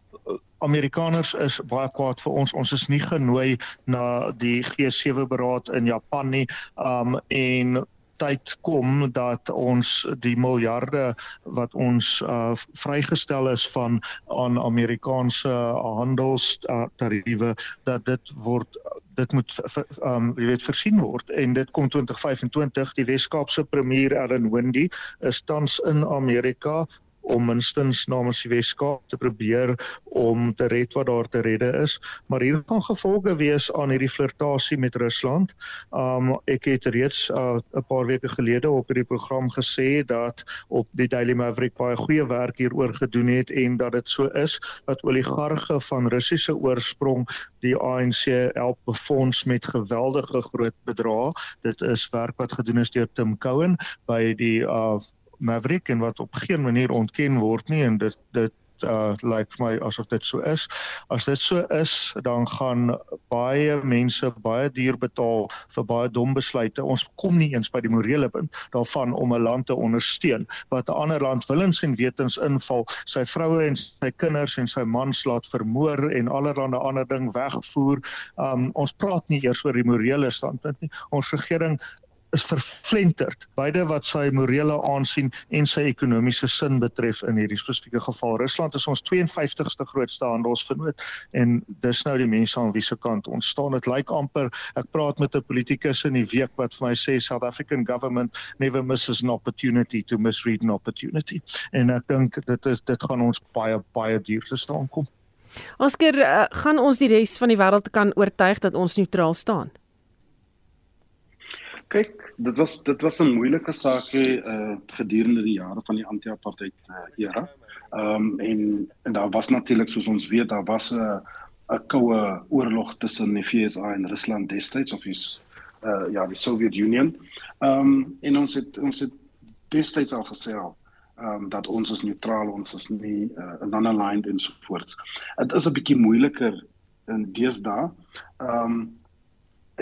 Amerikaners is baie kwaad vir ons. Ons is nie genooi na die G7 beraad in Japan nie. Um en tyd kom dat ons die miljarde wat ons uh, vrygestel is van aan Amerikaanse handelstariewe dat dit word dit moet um jy weet versien word. En dit kom 2025 die Wes-Kaapse premier Ellen Wendy is tans in Amerika om minstens namens die Weskaap te probeer om te red wat daar te redde is, maar hier kan gevolge wees aan hierdie flirtasie met Rusland. Um ek het reeds 'n uh, paar weke gelede op hierdie program gesê dat op die Daily Maverick baie goeie werk hieroor gedoen het en dat dit so is dat oligarge van Russiese oorsprong die ANC help befonds met geweldige groot bedrae. Dit is werk wat gedoen is deur Tim Cowan by die uh Maverick en wat op geen manier ontken word nie en dit dit uh lyk vir my asof dit so is. As dit so is, dan gaan baie mense baie duur betaal vir baie dom besluite. Ons kom nie eens by die morele punt daarvan om 'n land te ondersteun wat 'n ander land willens en wetens inval, sy vroue en sy kinders en sy mans laat vermoor en allerlei ander ding wegvoer. Um ons praat nie eers oor die morele standpunt nie. Ons regering is verflenterd beide wat sy morele aansien en sy ekonomiese sin betref in hierdie spesifieke geval. Rusland is ons 52ste grootste handelsvernoot en dis nou die mense aan wie se kant ons staan. Dit lyk amper ek praat met 'n politikus in die week wat vir my sê South African government never misses an opportunity to misread an opportunity. En ek dink dit is dit gaan ons baie baie duur te staan kom. Oscar, uh, gaan ons die res van die wêreld kan oortuig dat ons neutraal staan? Kyk, dit was dit was 'n moeilike saak uh gedurende die jare van die anti-apartheid uh, era. Ehm um, en en daar was natuurlik soos ons weet, daar was 'n 'n koue oorlog tussen die VSA en Rusland destyds of is uh ja, die Soviet Union. Ehm um, en ons het ons het destyds al gesê al ehm um, dat ons is neutraal, ons is nie uh, non-aligned en so voort. Dit is 'n bietjie moeiliker in deesdae. Ehm um,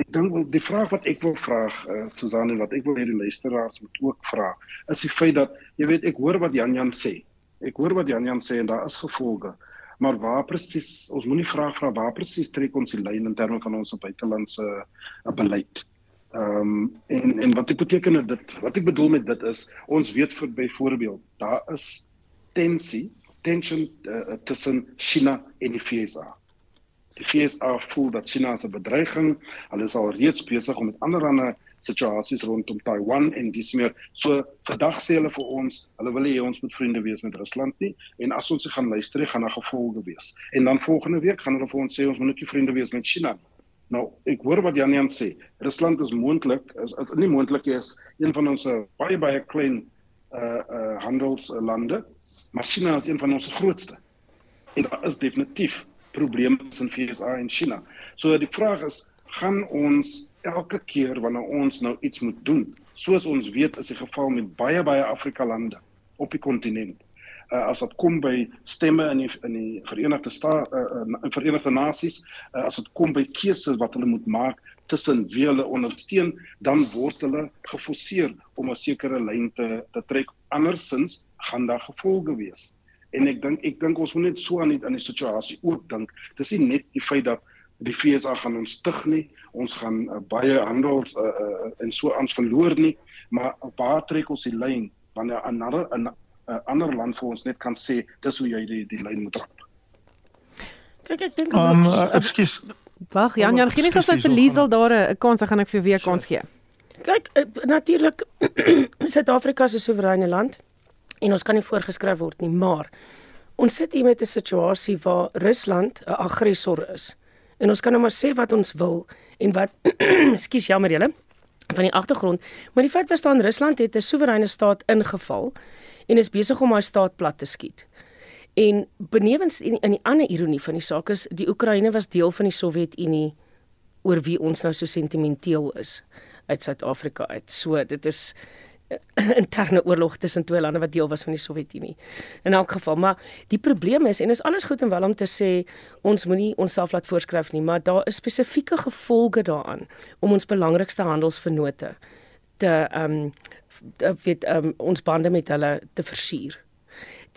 ek dink die vraag wat ek wil vra uh, Susan en wat ek wil hê die luisteraars moet ook vra is die feit dat jy weet ek hoor wat Jan Jan sê. Ek hoor wat Jan Jan sê en daar is gevolge. maar waar presies ons moenie vra vra waar presies trek ons die lyn in terme van ons buitelandse uh, beleid. Ehm um, en en wat ek beteken dit wat ek bedoel met dit is ons weet vir byvoorbeeld daar is tensie tension uh, tussen China en die VSA. Die VSA voel dat China 'n bedreiging, hulle is al reeds besig om met ander ander situasies rondom Taiwan en dis meer. So vandag sê hulle vir ons hulle wil hê ons moet vriende wees met Rusland nie. En as ons se gaan luister gaan daar gevolge wees. En dan volgende week gaan hulle vir ons sê ons moet nie vriende wees met China nie. Nou ek hoor wat Jan Jan sê. Rusland is moontlik is, is nie moontlik is een van ons baie baie klein uh uh handelslande maar China is een van ons grootste. En daar is definitief probleme tussen VSA en China so die vraag is gaan ons elke keer wanneer ons nou iets moet doen, soos ons weet is die geval met baie baie Afrika lande op die kontinent. Uh, as dit kom by stemme in die in die Verenigde State uh, uh, Verenigde Nasies, uh, as dit kom by keuses wat hulle moet maak tussen wie hulle ondersteun, dan word hulle geforseer om 'n sekere lyn te te trek. Andersins gaan daar gevolge wees. En ek dink ek dink ons moet net so aan die aan die situasie ook dink. Dis nie net die feit dat die FSA gaan ons stig nie. Ons gaan uh, baie handels uh, uh, en so aan verloor nie. Maar waar trek ons die lyn? Wanneer 'n ander 'n ander land vir ons net kan sê dis hoe jy die die lyn moet trap kyk ek dink um, uh, ekskuus. Wag Jan Jan gee net gou vir Liesel daar 'n kans dan gaan ek vir weer kans gee. Kyk natuurlik Suid-Afrika is 'n soewereine land en ons kan nie voorgeskryf word nie maar ons sit hier met 'n situasie waar Rusland 'n aggressor is en ons kan nou maar sê wat ons wil en wat skus jammer julle van die agtergrond maar die feit bestaan Rusland het 'n soewereine staat ingeval en is besig om haar staat plat te skiet. En benewens in, in die ander ironie van die saak is die Oekraïne was deel van die Sowjetunie oor wie ons nou so sentimenteel is uit Suid-Afrika uit. So dit is interne oorlog tussen twee lande wat deel was van die Sowjetunie. In elk geval, maar die probleem is en is alles goed en wel om te sê ons moenie onsself laat voorskryf nie, maar daar is spesifieke gevolge daaraan om ons belangrikste handelsvennote te ehm um, weet um, ons bande met hulle te versuur.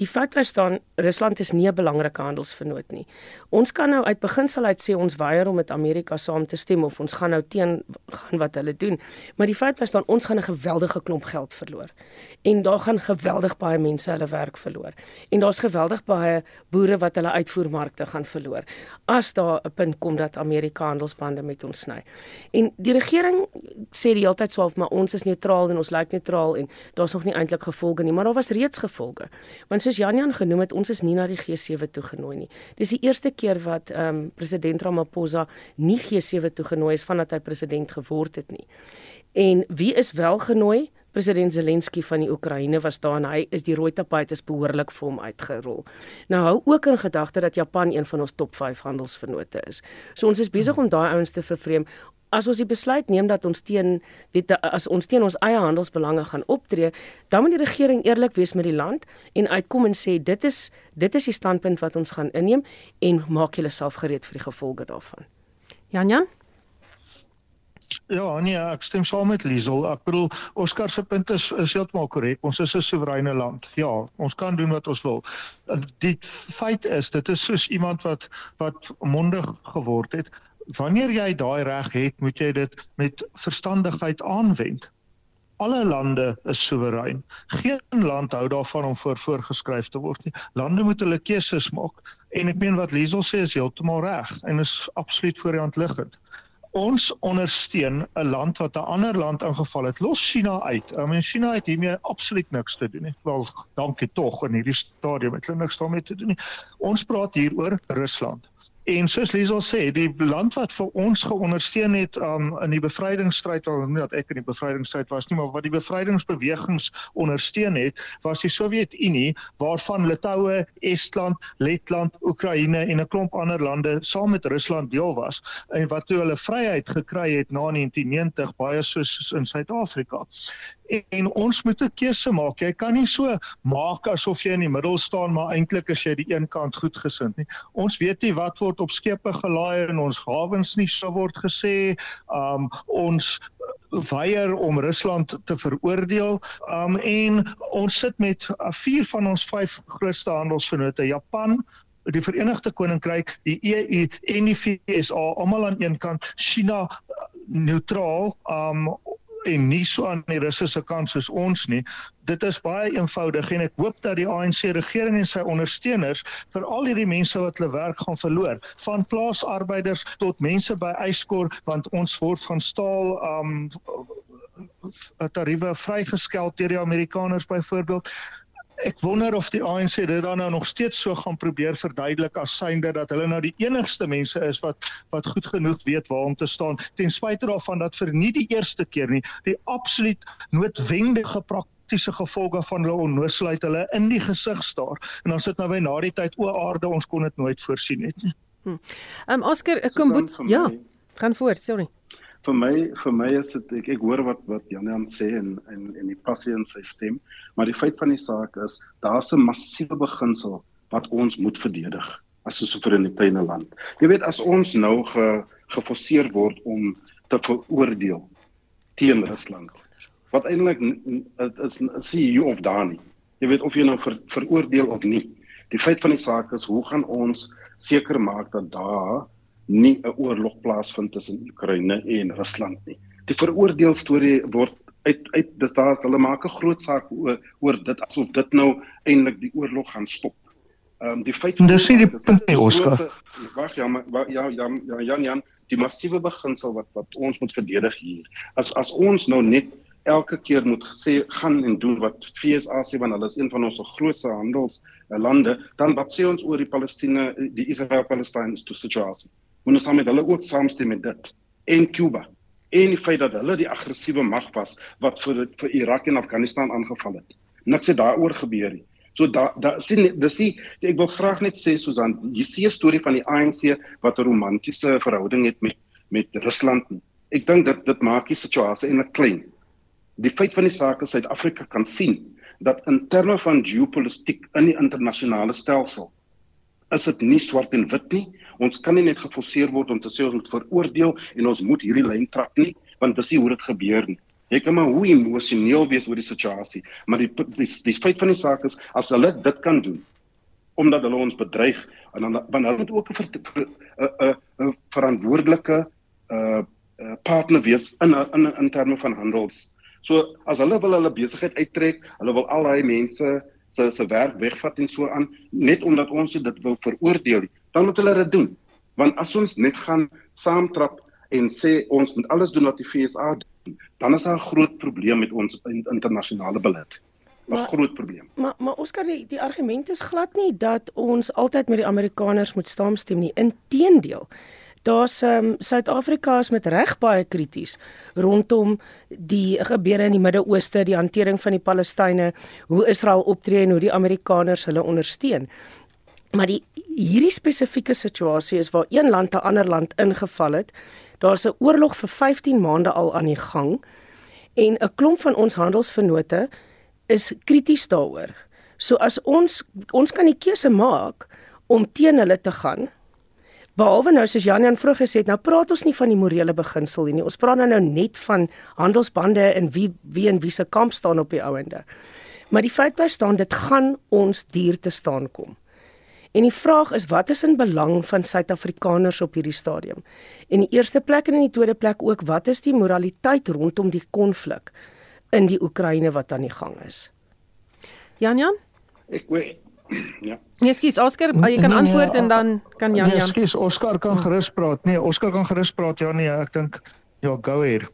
Die feit bly staan Rusland is nie 'n belangrike handelsvernoot nie. Ons kan nou uit beginsel uit sê ons weier om met Amerika saam te stem of ons gaan nou teen gaan wat hulle doen. Maar die feit bly staan ons gaan 'n geweldige klomp geld verloor. En daar gaan geweldig baie mense hulle werk verloor. En daar's geweldig baie boere wat hulle uitvoermarkte gaan verloor as daar 'n punt kom dat Amerika handelsbande met ons sny. En die regering sê die hele tyd swaalf maar ons is neutraal en ons lyk neutraal en daar's nog nie eintlik gevolge nie, maar daar was reeds gevolge. Want soos Janjan genoem het, ons is nie na die G7 toegenooi nie. Dis die eerste keer wat ehm um, president Ramaphosa nie G7 toegenooi is vandat hy president geword het nie. En wie is wel genooi? President Zelensky van die Oekraïne was daar en hy is die rooi tapuit is behoorlik vir hom uitgerol. Nou hou ook in gedagte dat Japan een van ons top 5 handelsvennote is. So ons is besig om daai ouens te vervreem as ons die besluit neem dat ons teen weet as ons teen ons eie handelsbelange gaan optree, dan moet die regering eerlik wees met die land en uitkom en sê dit is dit is die standpunt wat ons gaan inneem en maak julle self gereed vir die gevolge daarvan. Jan Jan Ja, nee, ek stem saam met Liesel. Ek bedoel Oscar se punt is is heeltemal korrek. Ons is 'n soewereine land. Ja, ons kan doen wat ons wil. Die feit is, dit is soos iemand wat wat mondig geword het wanneer jy daai reg het, moet jy dit met verstandigheid aanwend. Alle lande is soewerein. Geen land hou daarvan om voor voorgeskryf te word nie. Lande moet hulle keuses maak en ek meen wat Liesel sê is heeltemal reg en is absoluut voor die hand liggend. Ons ondersteun 'n land wat 'n ander land ingeval het. Los China uit. I mean China het hiermee absoluut niks te doen nie. Wel, dankie tog in hierdie stadium het hulle niks daarmee te doen nie. Ons praat hier oor Rusland. En soos Liesel sê, die land wat vir ons geondersteun het um, in die bevrydingsstryd, al nie dat ek in die bevrydingsstryd was nie, maar wat die bevrydingsbewegings ondersteun het, was die Sowjetunie waarvan Litouwe, Estland, Letland, Oekraïne en 'n klomp ander lande saam met Rusland deel was en wat toe hulle vryheid gekry het na 1990 baie soos in Suid-Afrika en ons moet 'n keuse maak. Jy kan nie so maak asof jy in die middel staan maar eintlik is jy die een kant goedgesind nie. Ons weet nie wat word op skepe gelaai en ons hawens nie so word gesê. Um ons weier om Rusland te veroordeel. Um en ons sit met uh, vier van ons vyf grootste handelsvennote, Japan, die Verenigde Koninkryk, die EU en die VSA almal aan een kant, China neutraal um en nie so aan die Russiese kant soos ons nie. Dit is baie eenvoudig en ek hoop dat die ANC regering en sy ondersteuners vir al hierdie mense wat hulle werk gaan verloor, van plaasarbeiders tot mense by Eyskor want ons word van staal um tariewe vrygeskel deur die Amerikaners byvoorbeeld ek wonder of die ANC dit dan nou nog steeds so gaan probeer verduidelik as synde dat hulle nou die enigste mense is wat wat goed genoeg weet waar om te staan ten spyte daarvan dat vir nie die eerste keer nie die absoluut noodwendige praktiese gevolge van hulle onnoosheid hulle in die gesig staar en dan sit nou by na die tyd o aarde ons kon dit nooit voorsien het nie. Hm. Um Oscar kom ja, gaan voort, sorry vir my vir my is dit ek ek hoor wat wat Jan sê en en en die passie in sy stem, maar die feit van die saak is daar's 'n massiewe beginsel wat ons moet verdedig as 'n soevereiniteite land. Jy weet as ons nou ge geforseer word om te veroordeel teen Rusland wat eintlik is is hier of daar nie. Jy weet of jy nou ver, veroordeel of nie. Die feit van die saak is hoe gaan ons seker maak dat daar nie 'n oorlog plaasvind tussen Oekraïne en Rusland nie. Die veroordeel storie word uit uit dis daar hulle maak 'n groot saak oor oor dit asof dit nou eintlik die oorlog gaan stop. Ehm um, die feit van Dis nie die punt nie Oskar. Wag ja, maar ja ja ja Jan Jan, die massiewe beginsel wat wat ons moet verdedig hier. As as ons nou net elke keer moet sê gaan en doen wat FSA sê want hulle is een van ons grootste handelslande, dan wat sê ons oor die Palestina die Israel-Palestine situasie? Moet ons saam met hulle ook saamstem met dit en Cuba en die feit dat hulle die aggressiewe mag was wat vir vir Irak en Afghanistan aangeval het. Niks het daaroor gebeur nie. So da da sien dis die ek wil graag net sê Susan, jy sien 'n storie van die ANC wat 'n romantiese verhouding het met met Rusland. Ek dink dit dit maak die situasie en 'n klein. Die feit van die saak is Suid-Afrika kan sien dat in terme van geopolitiek in die internasionale stelsel is dit nie swart en wit nie. Ons kan nie net geforseer word om te sê ons moet veroordeel en ons moet hierdie lyn trap nie, want dis nie hoe dit gebeur nie. Jy kan maar hoe emosioneel wees oor die situasie, maar die die, die feit van die saak is as hulle dit kan doen omdat hulle ons bedreig en dan dan hulle moet ook 'n 'n 'n verantwoordelike uh partner wees in in in terme van handels. So as hulle wil hulle besigheid uittrek, hulle wil al daai mense se se werk wegvat en so aan net omdat ons dit wil veroordeel dan moet hulle dit doen want as ons net gaan saamtrap en sê ons moet alles doen wat die FSA doen dan is daar 'n groot probleem met ons internasionale beleid 'n groot probleem. Maar maar Oskar die die argument is glad nie dat ons altyd met die Amerikaners moet saamstem nie. Inteendeel. Daar's um, Suid-Afrika is met reg baie krities rondom die gebeure in die Midde-Ooste, die hantering van die Palestynë, hoe Israel optree en hoe die Amerikaners hulle ondersteun. Maar die hierdie spesifieke situasie is waar een land 'n ander land ingeval het. Daar's 'n oorlog vir 15 maande al aan die gang en 'n klomp van ons handelsvennote is krities daaroor. So as ons ons kan die keuse maak om teen hulle te gaan Behalwe nou soos Jan Jan vroeg gesê het, nou praat ons nie van die morele beginsel nie. Ons praat nou, nou net van handelsbande en wie wie en wie se kamp staan op die ouende. Maar die feit bly staan dit gaan ons duur te staan kom. En die vraag is wat is in belang van Suid-Afrikaners op hierdie stadium? En die eerste plek en in die tweede plek ook wat is die moraliteit rondom die konflik in die Oekraïne wat aan die gang is? Jan Jan? Ek weet Ja. Nee, skus Oscar, jy kan nee, antwoord nee, en dan kan Jan nee, Jan. Skus Oscar kan gerus praat. Nee, Oscar kan gerus praat. Ja nee, ek dink ja, go ahead.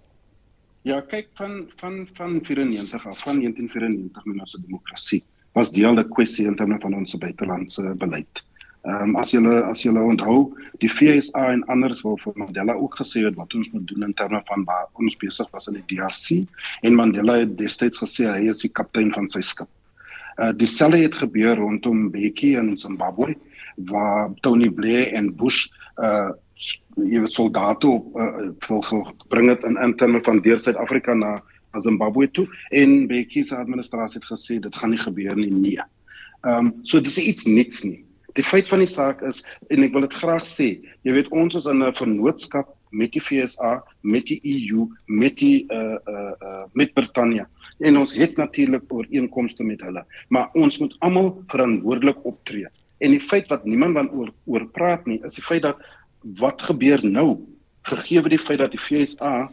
Ja, kyk van van van 94 af, van 1994 met ons demokrasie was deel 'n kwessie in terme van ons buitelandse beleid. Ehm um, as julle as julle onthou, die FSA en anders wil vir Mandela ook gesê het wat ons moet doen in terme van waar ons besig was in die DRC en Mandela het destyds gesê hy is die kaptein van sy skip. Uh dieselfde het gebeur rondom Bekkie in Zimbabwe waar Tony Blair en Bush uh jy weet soldate op uh, gebring het in in terme van deur Suid-Afrika na Zimbabwe toe en Bekkie se administrasie het gesê dit gaan nie gebeur nie nee. Ehm um, so dis iets niks nie. Die feit van die saak is en ek wil dit graag sê, jy weet ons is in 'n vennootskap met die FSA, met die EU, met die uh uh, uh met Brittanje en ons het natuurlik ooreenkomste met hulle, maar ons moet almal verantwoordelik optree. En die feit wat niemand van oor oor praat nie, is die feit dat wat gebeur nou gegee die feit dat die FSA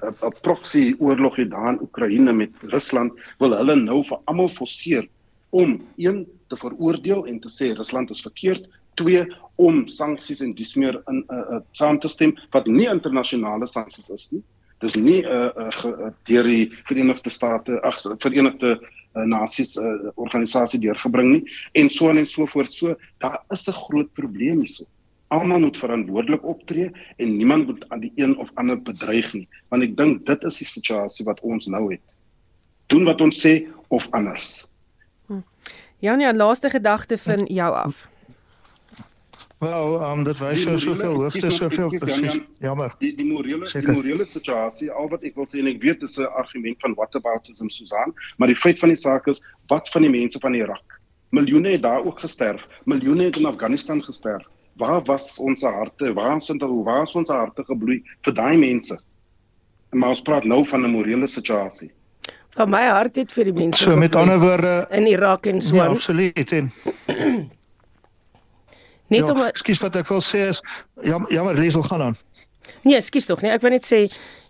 'n proxy oorlog het daar in Oekraïne met Rusland, wil hulle nou vir almal forceer om een te veroordeel en te sê Rusland is verkeerd, twee om sanksies en dis meer in 'n uh, uh, saam te stem wat nie internasionale sanksies is nie. Dis nie 'n uh, uh, uh, deur die Verenigde State, ag Verenigde uh, Nasies uh, organisasie deurgebring nie en so en so voort. So daar is 'n groot probleem hierso. Almal moet verantwoordelik optree en niemand moet aan die een of ander bedreig nie, want ek dink dit is die situasie wat ons nou het. Doen wat ons sê of anders. Hm. Janie, laaste gedagte van jou af. Wel, um, dit wys so soveel hoofde, soveel presies. Jammer. Die die morele die morele situasie, al wat ek wil sê en ek weet dis 'n argument van whataboutism Susan, maar die feit van die saak is wat van die mense van Irak? Miljoene het daar ook gesterf. Miljoene het in Afghanistan gesterf. Waar was ons harte? Waar is ons waar is ons harte gebloei vir daai mense? Maar ons praat nou van 'n morele situasie. Van my hart het vir die mense. So met ander woorde in Irak en so. Ja, absoluut en Net ja, om Ekskuus wat ek wil sê is jammer, jammer Liesel gaan aan. Nee, ekskuus tog nie. Ek wil net sê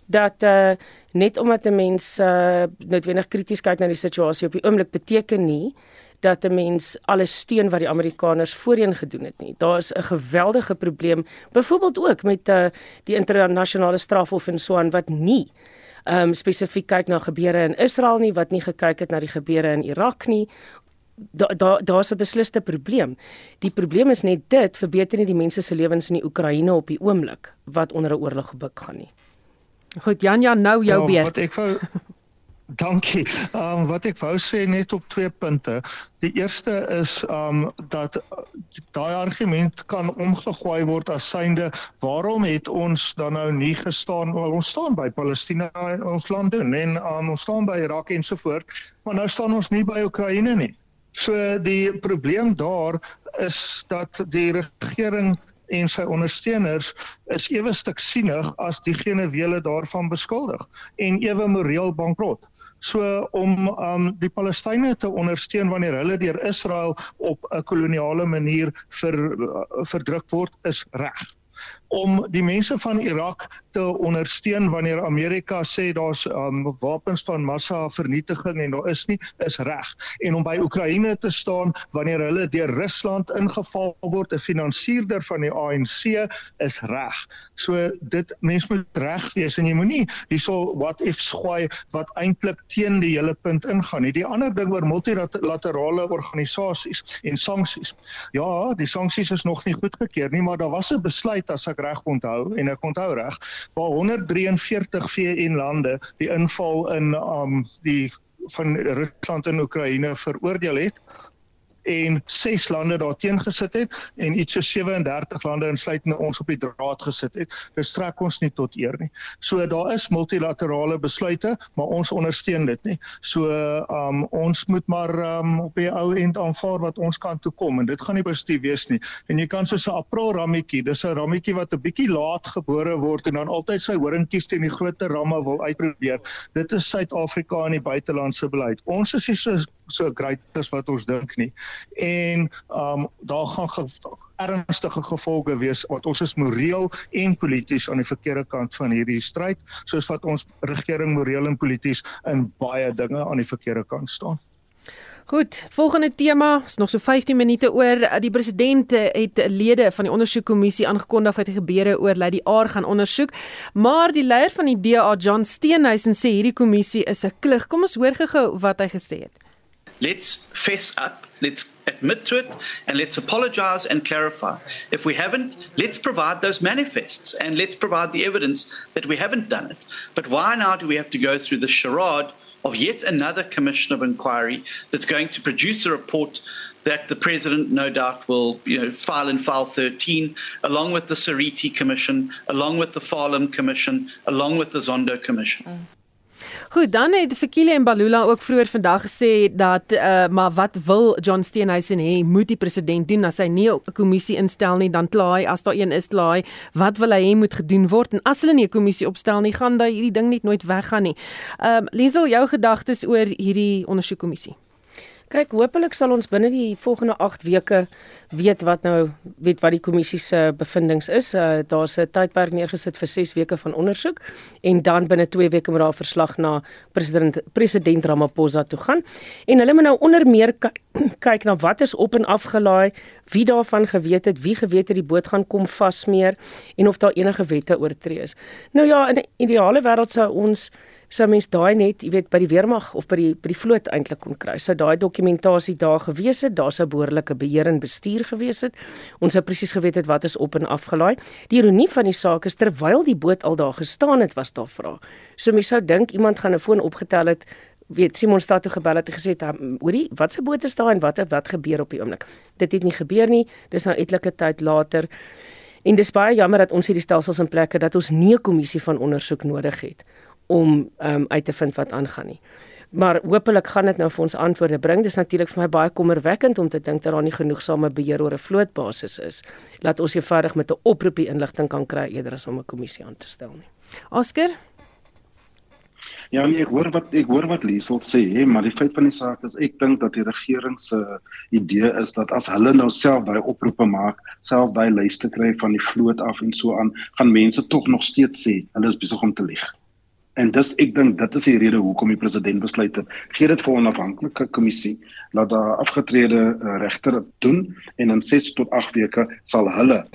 dat uh net omdat 'n mens uh noodwendig krities kyk na die situasie op die oomblik beteken nie dat 'n mens alles steun wat die Amerikaners voorheen gedoen het nie. Daar is 'n geweldige probleem byvoorbeeld ook met uh die internasionale strafhof en so aan wat nie um spesifiek kyk na gebeure in Israel nie wat nie gekyk het na die gebeure in Irak nie daar daar daar's 'n besliste probleem. Die probleem is net dit verbeter nie die mense se lewens in die Oekraïne op die oomblik wat onder 'n oorlog gebuk gaan nie. Goed Jan Jan nou jou ja, beurt. Wat ek wou Dankie. Ehm um, wat ek wou sê net op twee punte. Die eerste is ehm um, dat daai argument kan omgegooi word as synde waarom het ons dan nou nie gestaan wel ons staan by Palestina ons land doen en um, ons staan by Irak en so voort, maar nou staan ons nie by Oekraïne nie. So die probleem daar is dat die regering en sy ondersteuners is ewe stuk sienig as diegene wie hulle daarvan beskuldig en ewe moreel bankrot. So om um die Palestynë te ondersteun wanneer hulle deur Israel op 'n koloniale manier ver, uh, verdruk word is reg om die mense van Irak te ondersteun wanneer Amerika sê daar's um, wapens van massa vernietiging en daar is nie is reg en om by Oekraïne te staan wanneer hulle deur Rusland ingeval word 'n finansierder van die ANC is reg. So dit mens moet reg wees en jy moenie hierso what if swaai wat eintlik teen die hele punt ingaan nie. Die ander ding oor multilaterale organisasies en sanksies. Ja, die sanksies is nog nie goedgekeur nie, maar daar was 'n besluit as ek reg onthou en ek onthou reg waar 143 VN lande die inval in um die van Rusland in Oekraïne veroordeel het en 6 lande daarteen gesit het en iets so 37 lande insluitende ons op die draad gesit het. Dit strek ons nie tot eer nie. So daar is multilaterale besluite, maar ons ondersteun dit nie. So um ons moet maar um op die ou end aanvaar wat ons kan toe kom en dit gaan nie positief wees nie. En jy kan soos 'n April rammetjie, dis 'n rammetjie wat 'n bietjie laat gebore word en dan altyd sy horingkies teen die groter ramme wil uitprobeer. Dit is Suid-Afrika in die buitelandse beleid. Ons is nie so so great as wat ons dink nie en um daar gaan ge ernstige gevolge wees want ons is moreel en polities aan die verkeerde kant van hierdie stryd soos wat ons regering moreel en polities in baie dinge aan die verkeerde kant staan. Goed, volgende tema, is nog so 15 minute oor. Die president het lede van die ondersoekkommissie aangekondig wat die gebeure oor Lady Aar gaan ondersoek, maar die leier van die DA, John Steenhuisen, sê hierdie kommissie is 'n klug. Kom ons hoor gou wat hy gesê het. Let's fess up, let's admit to it, and let's apologize and clarify. If we haven't, let's provide those manifests and let's provide the evidence that we haven't done it. But why now do we have to go through the charade of yet another commission of inquiry that's going to produce a report that the president no doubt will you know file in file 13 along with the Sariti commission along with the Farlam commission along with the Zondo commission mm. Goed, dan het Fikile en Balula ook vroeër vandag gesê dat uh maar wat wil John Steenhuisen hê moet die president doen as hy nie 'n kommissie instel nie dan klaai as daar een is klaai wat wil hy hê moet gedoen word en as hulle nie 'n kommissie opstel nie gaan daai hierdie ding net nooit weggaan nie. Um Liesel jou gedagtes oor hierdie ondersoekkommissie. Kyk, hopelik sal ons binne die volgende 8 weke weet wat nou weet wat die kommissie se bevindinge is. Uh, Daar's 'n tydperk neergesit vir 6 weke van ondersoek en dan binne 2 weke moet daar verslag na president president Ramaphosa toe gaan. En hulle moet nou onder meer kyk na wat is op en afgelaai, wie daarvan geweet het, wie geweet het die boot gaan kom vasmeer en of daar enige wette oortree is. Nou ja, in 'n ideale wêreld sou ons sou mens daai net, jy weet, by die weermag of by die by die vloot eintlik kon kry. Sou daai dokumentasie daar gewees het, daar sou behoorlike beheer en bestuur gewees het. Ons sou presies geweet het wat is op en af gelaai. Die ironie van die saak is terwyl die boot al daar gestaan het, was daar vrae. So mens sou dink iemand gaan 'n foon opgetel het weet Simon staat toe gebel het en gesê het hoorie wat se boot is daar en wat wat gebeur op die oomblik dit het nie gebeur nie dis nou etlike tyd later en dis baie jammer dat ons hierdie stelsels in plek het dat ons nie 'n kommissie van ondersoek nodig het om um, uit te vind wat aangaan nie. Maar hopelik gaan dit nou vir ons antwoorde bring. Dis natuurlik vir my baie kommerwekkend om te dink dat daar nie genoegsame beheer oor 'n vlootbasis is. Laat ons eenvoudig met 'n oproepie inligting kan kry eerder as om 'n kommissie aan te stel nie. Oscar Ja, nee, ek hoor wat ek hoor wat Liesel sê, hè, maar die feit van die saak is ek dink dat die regering se idee is dat as hulle nou self daai oproepe maak, self daai lyste kry van die vloot af en so aan, gaan mense tog nog steeds sê hulle is besig om te lieg. En dis ek dink dit is die rede hoekom die president besluit het gee dit vir 'n onafhanklike kommissie laat daar afgetrede uh, regter doen en in 6 tot 8 weke sal hulle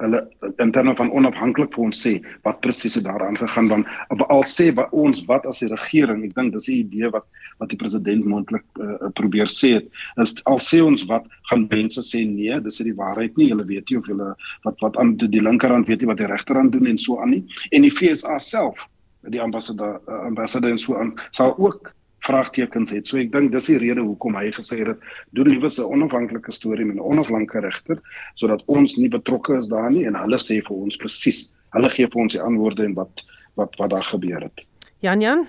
hulle in terme van onafhanklik vir ons sê wat presies daaraan gegaan dan al sê by ons wat as die regering ek dink dis die idee wat wat die president mondelik uh, probeer sê het is al sê ons wat gaan mense sê nee dis is die waarheid nie hulle weet nie of hulle wat wat aan die linkerhand weet nie wat die regterhand doen en so aan nie. En die FSA self die ambassadeur uh, ambassadeur so aan sal ook vraagtekens het. So ek dink dis die rede hoekom hy gesê het doen liewer 'n onafhanklike storie met 'n onafhanklike regter sodat ons nie betrokke is daar nie en hulle sê vir ons presies. Hulle gee vir ons die antwoorde en wat wat wat daar gebeur het. Jan Jan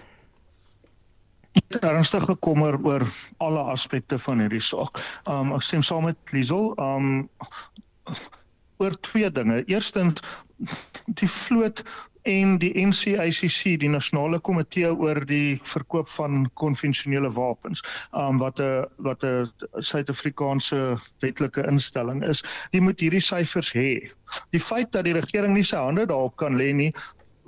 ernstig gekommer oor alle aspekte van hierdie saak. Um ek stem saam met Liesel. Um oor twee dinge. Eerstens die vloot en die NCICC die nasionale komitee oor die verkoop van konvensionele wapens um, wat 'n wat 'n Suid-Afrikaanse wetlike instelling is die moet hierdie syfers hê die feit dat die regering nie sy hande daarop kan lê nie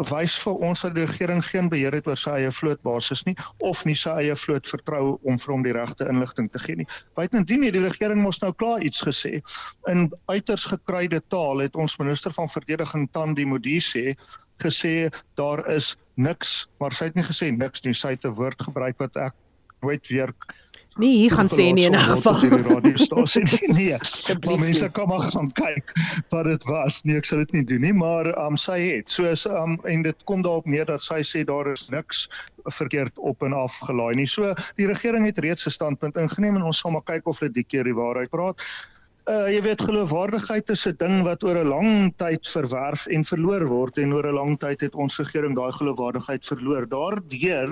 wys vir ons dat die regering geen beheer het oor sy eie vlootbasis nie of nie sy eie vloot vertrou om vir hom die regte inligting te gee nie. Buitendien het die regering mos nou klaar iets gesê. In uiters gekruide taal het ons minister van verdediging Tandi Modise gesê daar is niks, maar sy het nie gesê niks nie. Sy het 'n woord gebruik wat ek nooit weer Nee, hier gaan sê nie in 'n geval. Die radiostasie nee. Maar mense kan maar gaan kyk wat dit was. Nee, ek sal dit nie doen nie, maar um, sy het. So is um, en dit kom daarop neer dat sy sê daar is niks verkeerd op en af gelaai nie. So die regering het reeds 'n standpunt ingeneem en ons sal maar kyk of hulle die keer die waarheid praat. Uh jy weet geloofwaardigheid is 'n ding wat oor 'n lang tyd verwerf en verloor word en oor 'n lang tyd het ons regering daai geloofwaardigheid verloor. Daardeur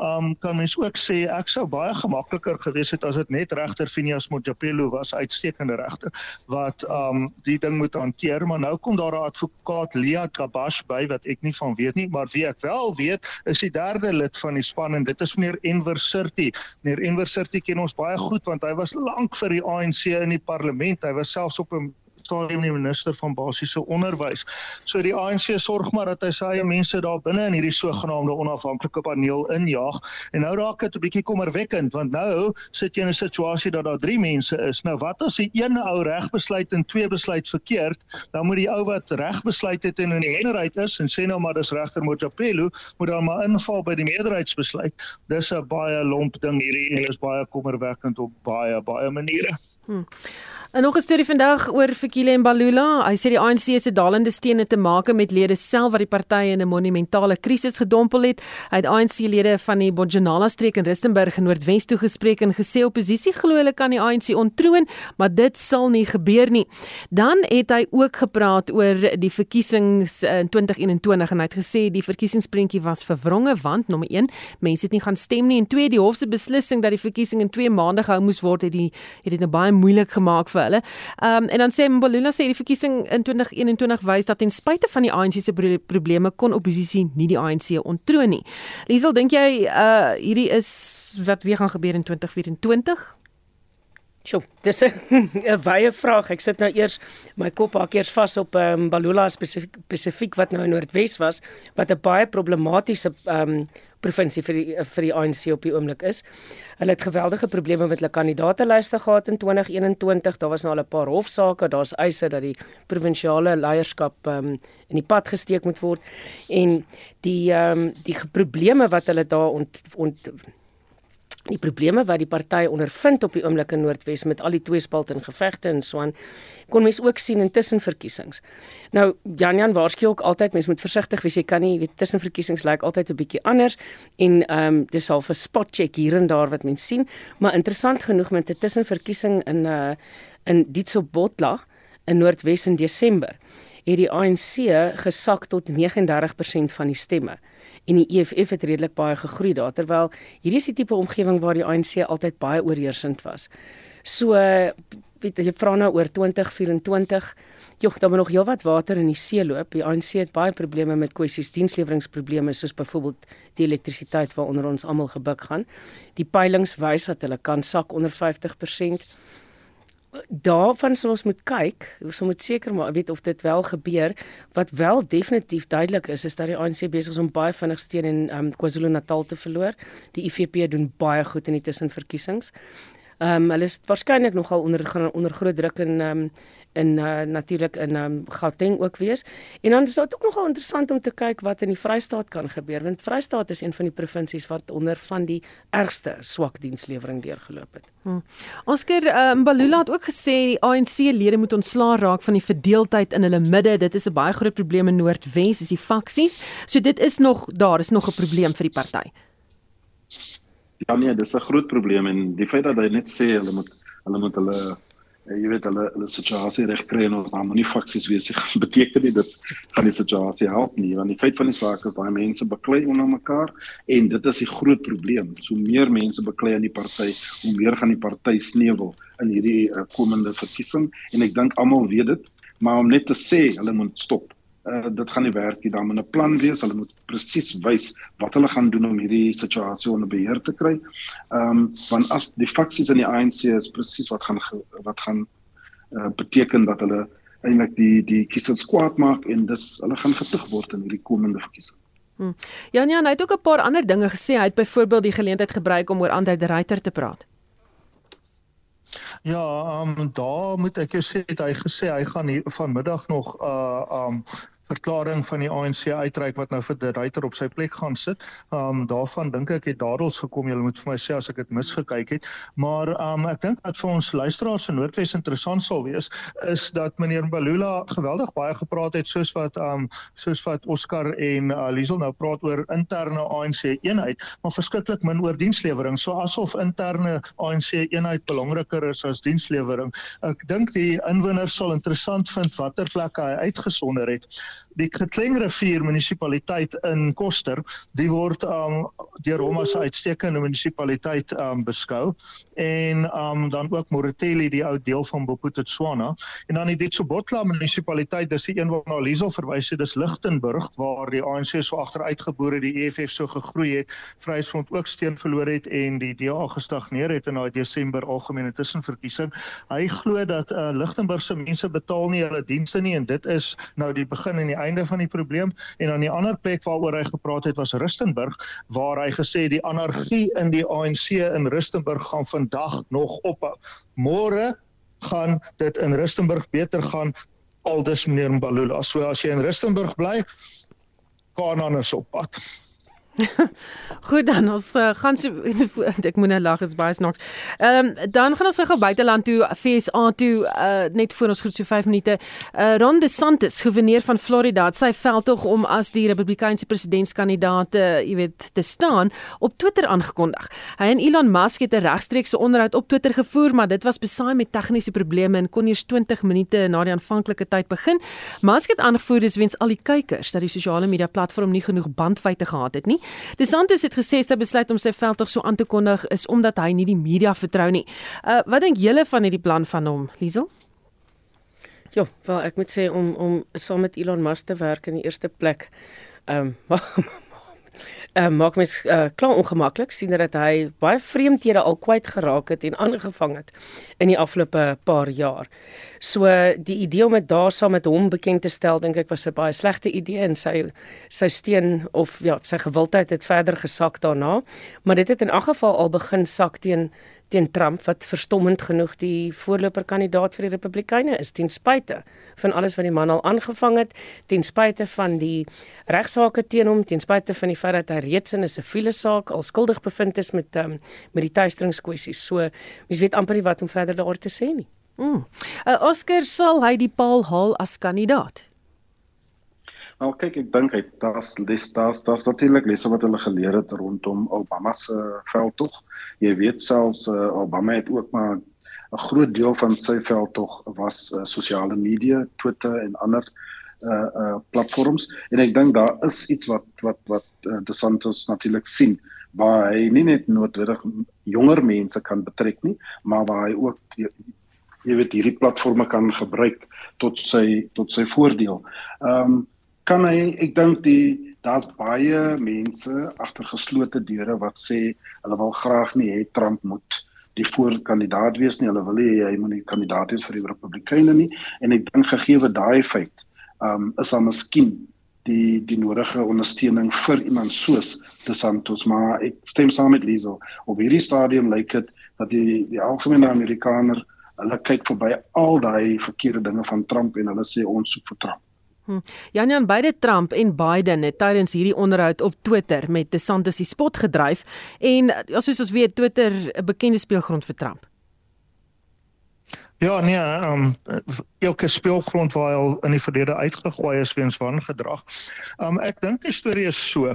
um kan mens ook sê ek sou baie gemakliker gewees het as dit net regter Phineas Mojapelo was, uitstekende regter wat um die ding moet hanteer, maar nou kom daar 'n advokaat Lia Kabash by wat ek nie van weet nie, maar wie ek wel weet is die derde lid van die span en dit is meneer Enver Sirti. Meneer Enver Sirti ken ons baie goed want hy was lank vir die ANC in die parlement parlement. Hy was selfs op 'n stadium die minister van basiese onderwys. So die ANC sorg maar dat hy sy eie mense daar binne in hierdie sogenaamde onafhanklike paneel injaag. En nou raak dit 'n bietjie kommerwekkend want nou sit jy in 'n situasie dat daar 3 mense is. Nou wat as die een ou reg besluit en twee besluit verkeerd? Dan moet die ou wat reg besluit het en in die meerderheid is en sê nou maar dis regter Mojapelo, moet dan maar inval by die meerderheidsbesluit. Dis 'n baie lomp ding hierdie en is baie kommerwekkend op baie baie maniere. Hmm. En nog 'n storie vandag oor Fikile en Balula. Hy sê die ANC se dalende steene te maak met lede self wat die party in 'n monumentale krisis gedompel het. Hy het ANC-lede van die Bonjanala streek in Rustenburg in Noordwes toe gespreek en gesê oppositie glo hulle kan die ANC ontroon, maar dit sal nie gebeur nie. Dan het hy ook gepraat oor die verkiesings in 2021 en hy het gesê die verkiesingsprentjie was verwronge want nommer 1, mense het nie gaan stem nie en twee die hof se beslissing dat die verkiesing in 2 maande gehou moes word het die het dit nou baie moeilik gemaak vir hulle. Ehm um, en dan sê Mbalula sê die verkiesing in 2021 wys dat ten spyte van die ANC se probleme kon oppositie nie die ANC onttroon nie. Liesel, dink jy uh hierdie is wat weer gaan gebeur in 2024? Sjoe, dis 'n wye vraag. Ek sit nou eers my kop haak eers vas op ehm um, Balula spesifiek spesifiek wat nou in Noordwes was, wat 'n baie problematiese ehm um, provinsie vir die vir die ANC op die oomblik is. Hulle het geweldige probleme met hulle kandidaatelyste gehad in 2021. Daar was nou al 'n paar hofsaake, daar's eise dat die provinsiale leierskap ehm um, in die pad gesteek moet word en die ehm um, die probleme wat hulle daar ont, ont die probleme wat die party ondervind op die oomblik in Noordwes met al die tweespalt en gevegte en so aan kon mens ook sien in tussenverkiesings. Nou Jan Jan waarsku ook altyd mens moet versigtig wees jy kan nie weet tussenverkiesings lyk altyd 'n bietjie anders en ehm um, dis al 'n spot check hier en daar wat mens sien, maar interessant genoeg met 'n tussenverkiesing in uh in Ditsobotla in Noordwes in Desember het die ANC gesak tot 39% van die stemme en die EFF het redelik baie gegroei daar terwyl hierdie is die tipe omgewing waar die ANC altyd baie oorheersend was. So weet jy vra nou oor 2024 Jog, daar moet nog heelwat water in die see loop. Die ANC het baie probleme met kwessies diensleweringsprobleme soos byvoorbeeld die elektrisiteit waaronder ons almal gebuk gaan. Die peilings wys dat hulle kan sak onder 50% daarvan sal ons moet kyk, ons moet seker maar weet of dit wel gebeur. Wat wel definitief duidelik is, is dat die ANC besig is om baie vinnig steun in um, KwaZulu-Natal te verloor. Die IFP doen baie goed in die tussenverkiesings. Ehm um, hulle is waarskynlik nogal onder onder groot druk in ehm um, in uh, natuurlik in um, Gauteng ook wees. En dan is dit ook nogal interessant om te kyk wat in die Vrystaat kan gebeur want Vrystaat is een van die provinsies wat onder van die ergste swak dienslewering deurgeloop het. Hmm. Oscar um, Balula het ook gesê die ANC-lede moet ontslaa raak van die verdeeldheid in hulle midde. Dit is 'n baie groot probleem in Noordwes, is die faksies. So dit is nog daar is nog 'n probleem vir die party. Ja nee, dis 'n groot probleem en die feit dat hy net sê hulle moet hulle moet hulle eh, jy weet hulle hulle situasie regkry en ons maar nie faksies wees nie beteken nie dit gaan die situasie help nie want die feit van die saak is daai mense beklei onder mekaar en dit is die groot probleem. So meer mense beklei aan die party, hoe meer gaan die party sneuwel in hierdie uh, komende verkiesing en ek dink almal weet dit, maar om net te sê hulle moet stop uh, dit gaan nie werk nie. Daar moet 'n plan wees. Hulle moet presies wys wat hulle gaan doen om hierdie situasie onder beheer te kry. Ehm um, want as die faksies in die ANC is presies wat gaan wat gaan uh, beteken dat hulle eintlik die die kiesers kwaad maak en dis hulle gaan getug word in hierdie komende verkiesing. Hmm. Jan Jan het ook 'n paar ander dinge gesê. Hy het byvoorbeeld die geleentheid gebruik om oor Ander de Ruyter te praat. Ja, ehm um, daar moet ek jou sê hy gesê hy gaan hier vanmiddag nog uh ehm um, verklaring van die ANC uitreik wat nou vir die ruiter op sy plek gaan sit. Um daarvan dink ek het dadels gekom. Jy moet vir my sê as ek dit misgekyk het. Maar um ek dink dat vir ons luisteraars in Noordwes interessant sal wees is dat meneer Balula geweldig baie gepraat het soos wat um soos wat Oscar en uh, Liesel nou praat oor interne ANC eenheid, maar verskriklik min oor dienslewering. So asof interne ANC eenheid belangriker is as dienslewering. Ek dink die inwoners sal interessant vind watter plekke hy uitgesonder het die Kleingrivier munisipaliteit in Koster, die word um deur hom as 'n uitstekende munisipaliteit um beskou. En um dan ook Moritelli die ou deel van Bophuthatswana. En dan die Ditsobotla munisipaliteit dis die een waarna Liesel verwys het dis Lichtenburg waar die ANC so agteruitgeboor het die EFF so gegroei het Vryheidsfront ook steun verloor het en die DA gestagneer het in daai Desember algemene tussenverkiesing. Hy glo dat uh, Lichtenburg se mense betaal nie hulle dienste nie en dit is nou die begin en die einde van die probleem en dan die ander plek waaroor hy gepraat het was Rustenburg waar hy gesê die anargie in die ANC in Rustenburg gaan vandag nog ophou. Môre gaan dit in Rustenburg beter gaan aldus meneer Mbalula. So as jy in Rustenburg bly, Kanaan is op pad. Goed dan ons uh, gaan so ek moet nou lag dit's baie snaaks. Ehm um, dan gaan ons gou buiteland toe FSA toe uh, net voor ons groet so 5 minute. Uh, Ron DeSantis, gouverneur van Florida, het sy veldtog om as die Republikeinse presidentskandidaat, uh, jy weet, te staan op Twitter aangekondig. Hy en Elon Musk het 'n regstreekse onderhoud op Twitter gevoer, maar dit was besaai met tegniese probleme en kon eers 20 minute na die aanvanklike tyd begin. Musk het aangevoer dis weens al die kykers dat die sosiale media platform nie genoeg bandwydte gehad het nie. DeSantis het gesê sy besluit om sy veldtog so aan te kondig is omdat hy nie die media vertrou nie. Uh wat dink julle van hierdie plan van hom, Liesel? Ja, wel ek moet sê om om saam met Elon Musk te werk in die eerste plek. Ehm um, uh, maak mens uh, klaar ongemaklik sien dat hy baie vreemdhede al kwyt geraak het en aangevang het in die afgelope paar jaar. So die idee om dit daar saam met hom bekend te stel dink ek was 'n baie slegte idee en sy sy steen of ja, sy gewildheid het verder gesak daarna, maar dit het in elk geval al begin sak teen teen Trump wat verstommend genoeg die voorloperkandidaat vir die Republikeine is ten spyte van alles wat die man al aangevang het, ten spyte van die regsaake teen hom, ten spyte van die feit dat hy reeds in 'n siviele saak al skuldig bevind is met um, met die tuisteringskwessies. So mens weet amper nie wat om verder daaroor te sê nie. Mm. Uh, Oscar sal hy die paal haal as kandidaat. Nou kyk ek dink hy daar's dis daar's daar's natuurlik lesse wat hulle geleer het rondom Obama se uh, veldtog. Jy weet selfs uh, Obama het ook maar 'n groot deel van sy veldtog was uh, sosiale media, Twitter en ander uh uh platforms en ek dink daar is iets wat wat wat uh, DeSantis natuurlik sien waar hy nie net noodwendig jonger mense kan betrek nie, maar waar hy ook jy weet hierdie platforms kan gebruik tot sy tot sy voordeel. Ehm um, kan hy ek dink die daar's baie mense agter geslote deure wat sê hulle wil graag nie hê Trump moet die voorkandidaat wees nie. Hulle wil hê hy moet die kandidaat wees vir die Republikeine nie en ek dink gegee daai feit, um is daar miskien die die nodige ondersteuning vir iemand soos DeSantis, maar ek stem saam met Liesel. Op hierdie stadium lyk dit dat die die algemene Amerikaner hulle kyk verby al daai verkeerde dinge van Trump en hulle sê ons soek vir Trump. Hm. Jan Jan beide Trump en Biden het tydens hierdie onderhoud op Twitter met DeSantis die spot gedryf en ja, soos ons weet Twitter 'n bekende speelgrond vir Trump. Ja, nee, ehm um, elke speelgrond waar hy al in die verlede uitgegooi is weens wangedrag. Ehm um, ek dink die storie is so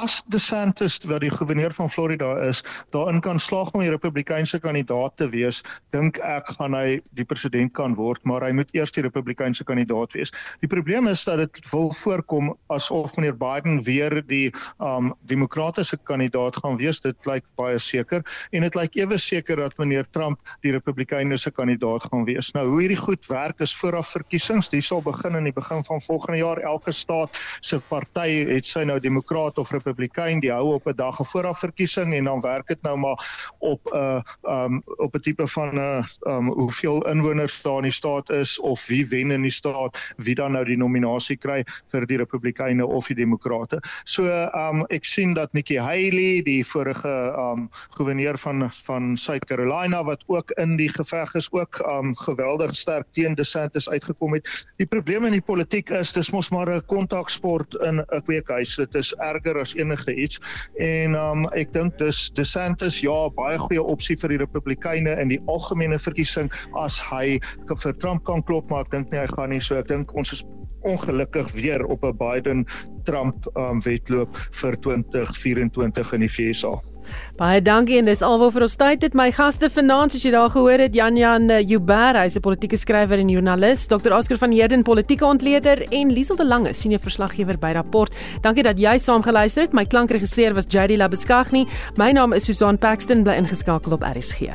as DeSantis wat die goewerneur van Florida is, daarin kan slaag om die Republikeinse kandidaat te wees, dink ek gaan hy die president kan word, maar hy moet eers die Republikeinse kandidaat wees. Die probleem is dat dit wil voorkom asof meneer Biden weer die um demokratiese kandidaat gaan wees. Dit lyk baie seker en dit lyk ewe seker dat meneer Trump die Republikeinse kandidaat gaan wees. Nou hoe hierdie goed werk is vooraf verkiesings. Dit sal begin in die begin van volgende jaar. Elke staat se party het sy nou demokraat of Republikein die hou op 'n dag voor verkiesing en dan werk dit nou maar op 'n uh, um op 'n tipe van 'n uh, um hoeveel inwoners daar in die staat is of wie wen in die staat, wie dan nou die nominasie kry vir die Republikeine of die Demokrate. So um ek sien dat Nikki Haley, die vorige um goewerneur van van South Carolina wat ook in die geveg is, ook um geweldig sterk teen DeSantis uitgekom het. Die probleem in die politiek is dis mos maar 'n kontaksport in 'n kweekhuis. Dit is erger as enige iets en um, ek dink dis DeSantis ja baie goeie opsie vir die Republikeine in die algemene verkiesing as hy vir Trump kan klop maar ek dink nie hy gaan nie so ek dink ons is ongelukkig weer op 'n Biden Trump um, wedloop vir 2024 in die FSA. Baie dankie en dis alwaar vir ons tyd het. My gaste vanaand soos jy daar gehoor het Jan Jan uh, Joubert hy's 'n politieke skrywer en joernalis Dr Oscar van Heerden politieke ontleder en Liesel de Lange senior verslaggewer by Rapport. Dankie dat jy saam geluister het. My klankregisseur was JD Labuskaghni my naam is Susan Paxton. Bly ingeskakel op RSG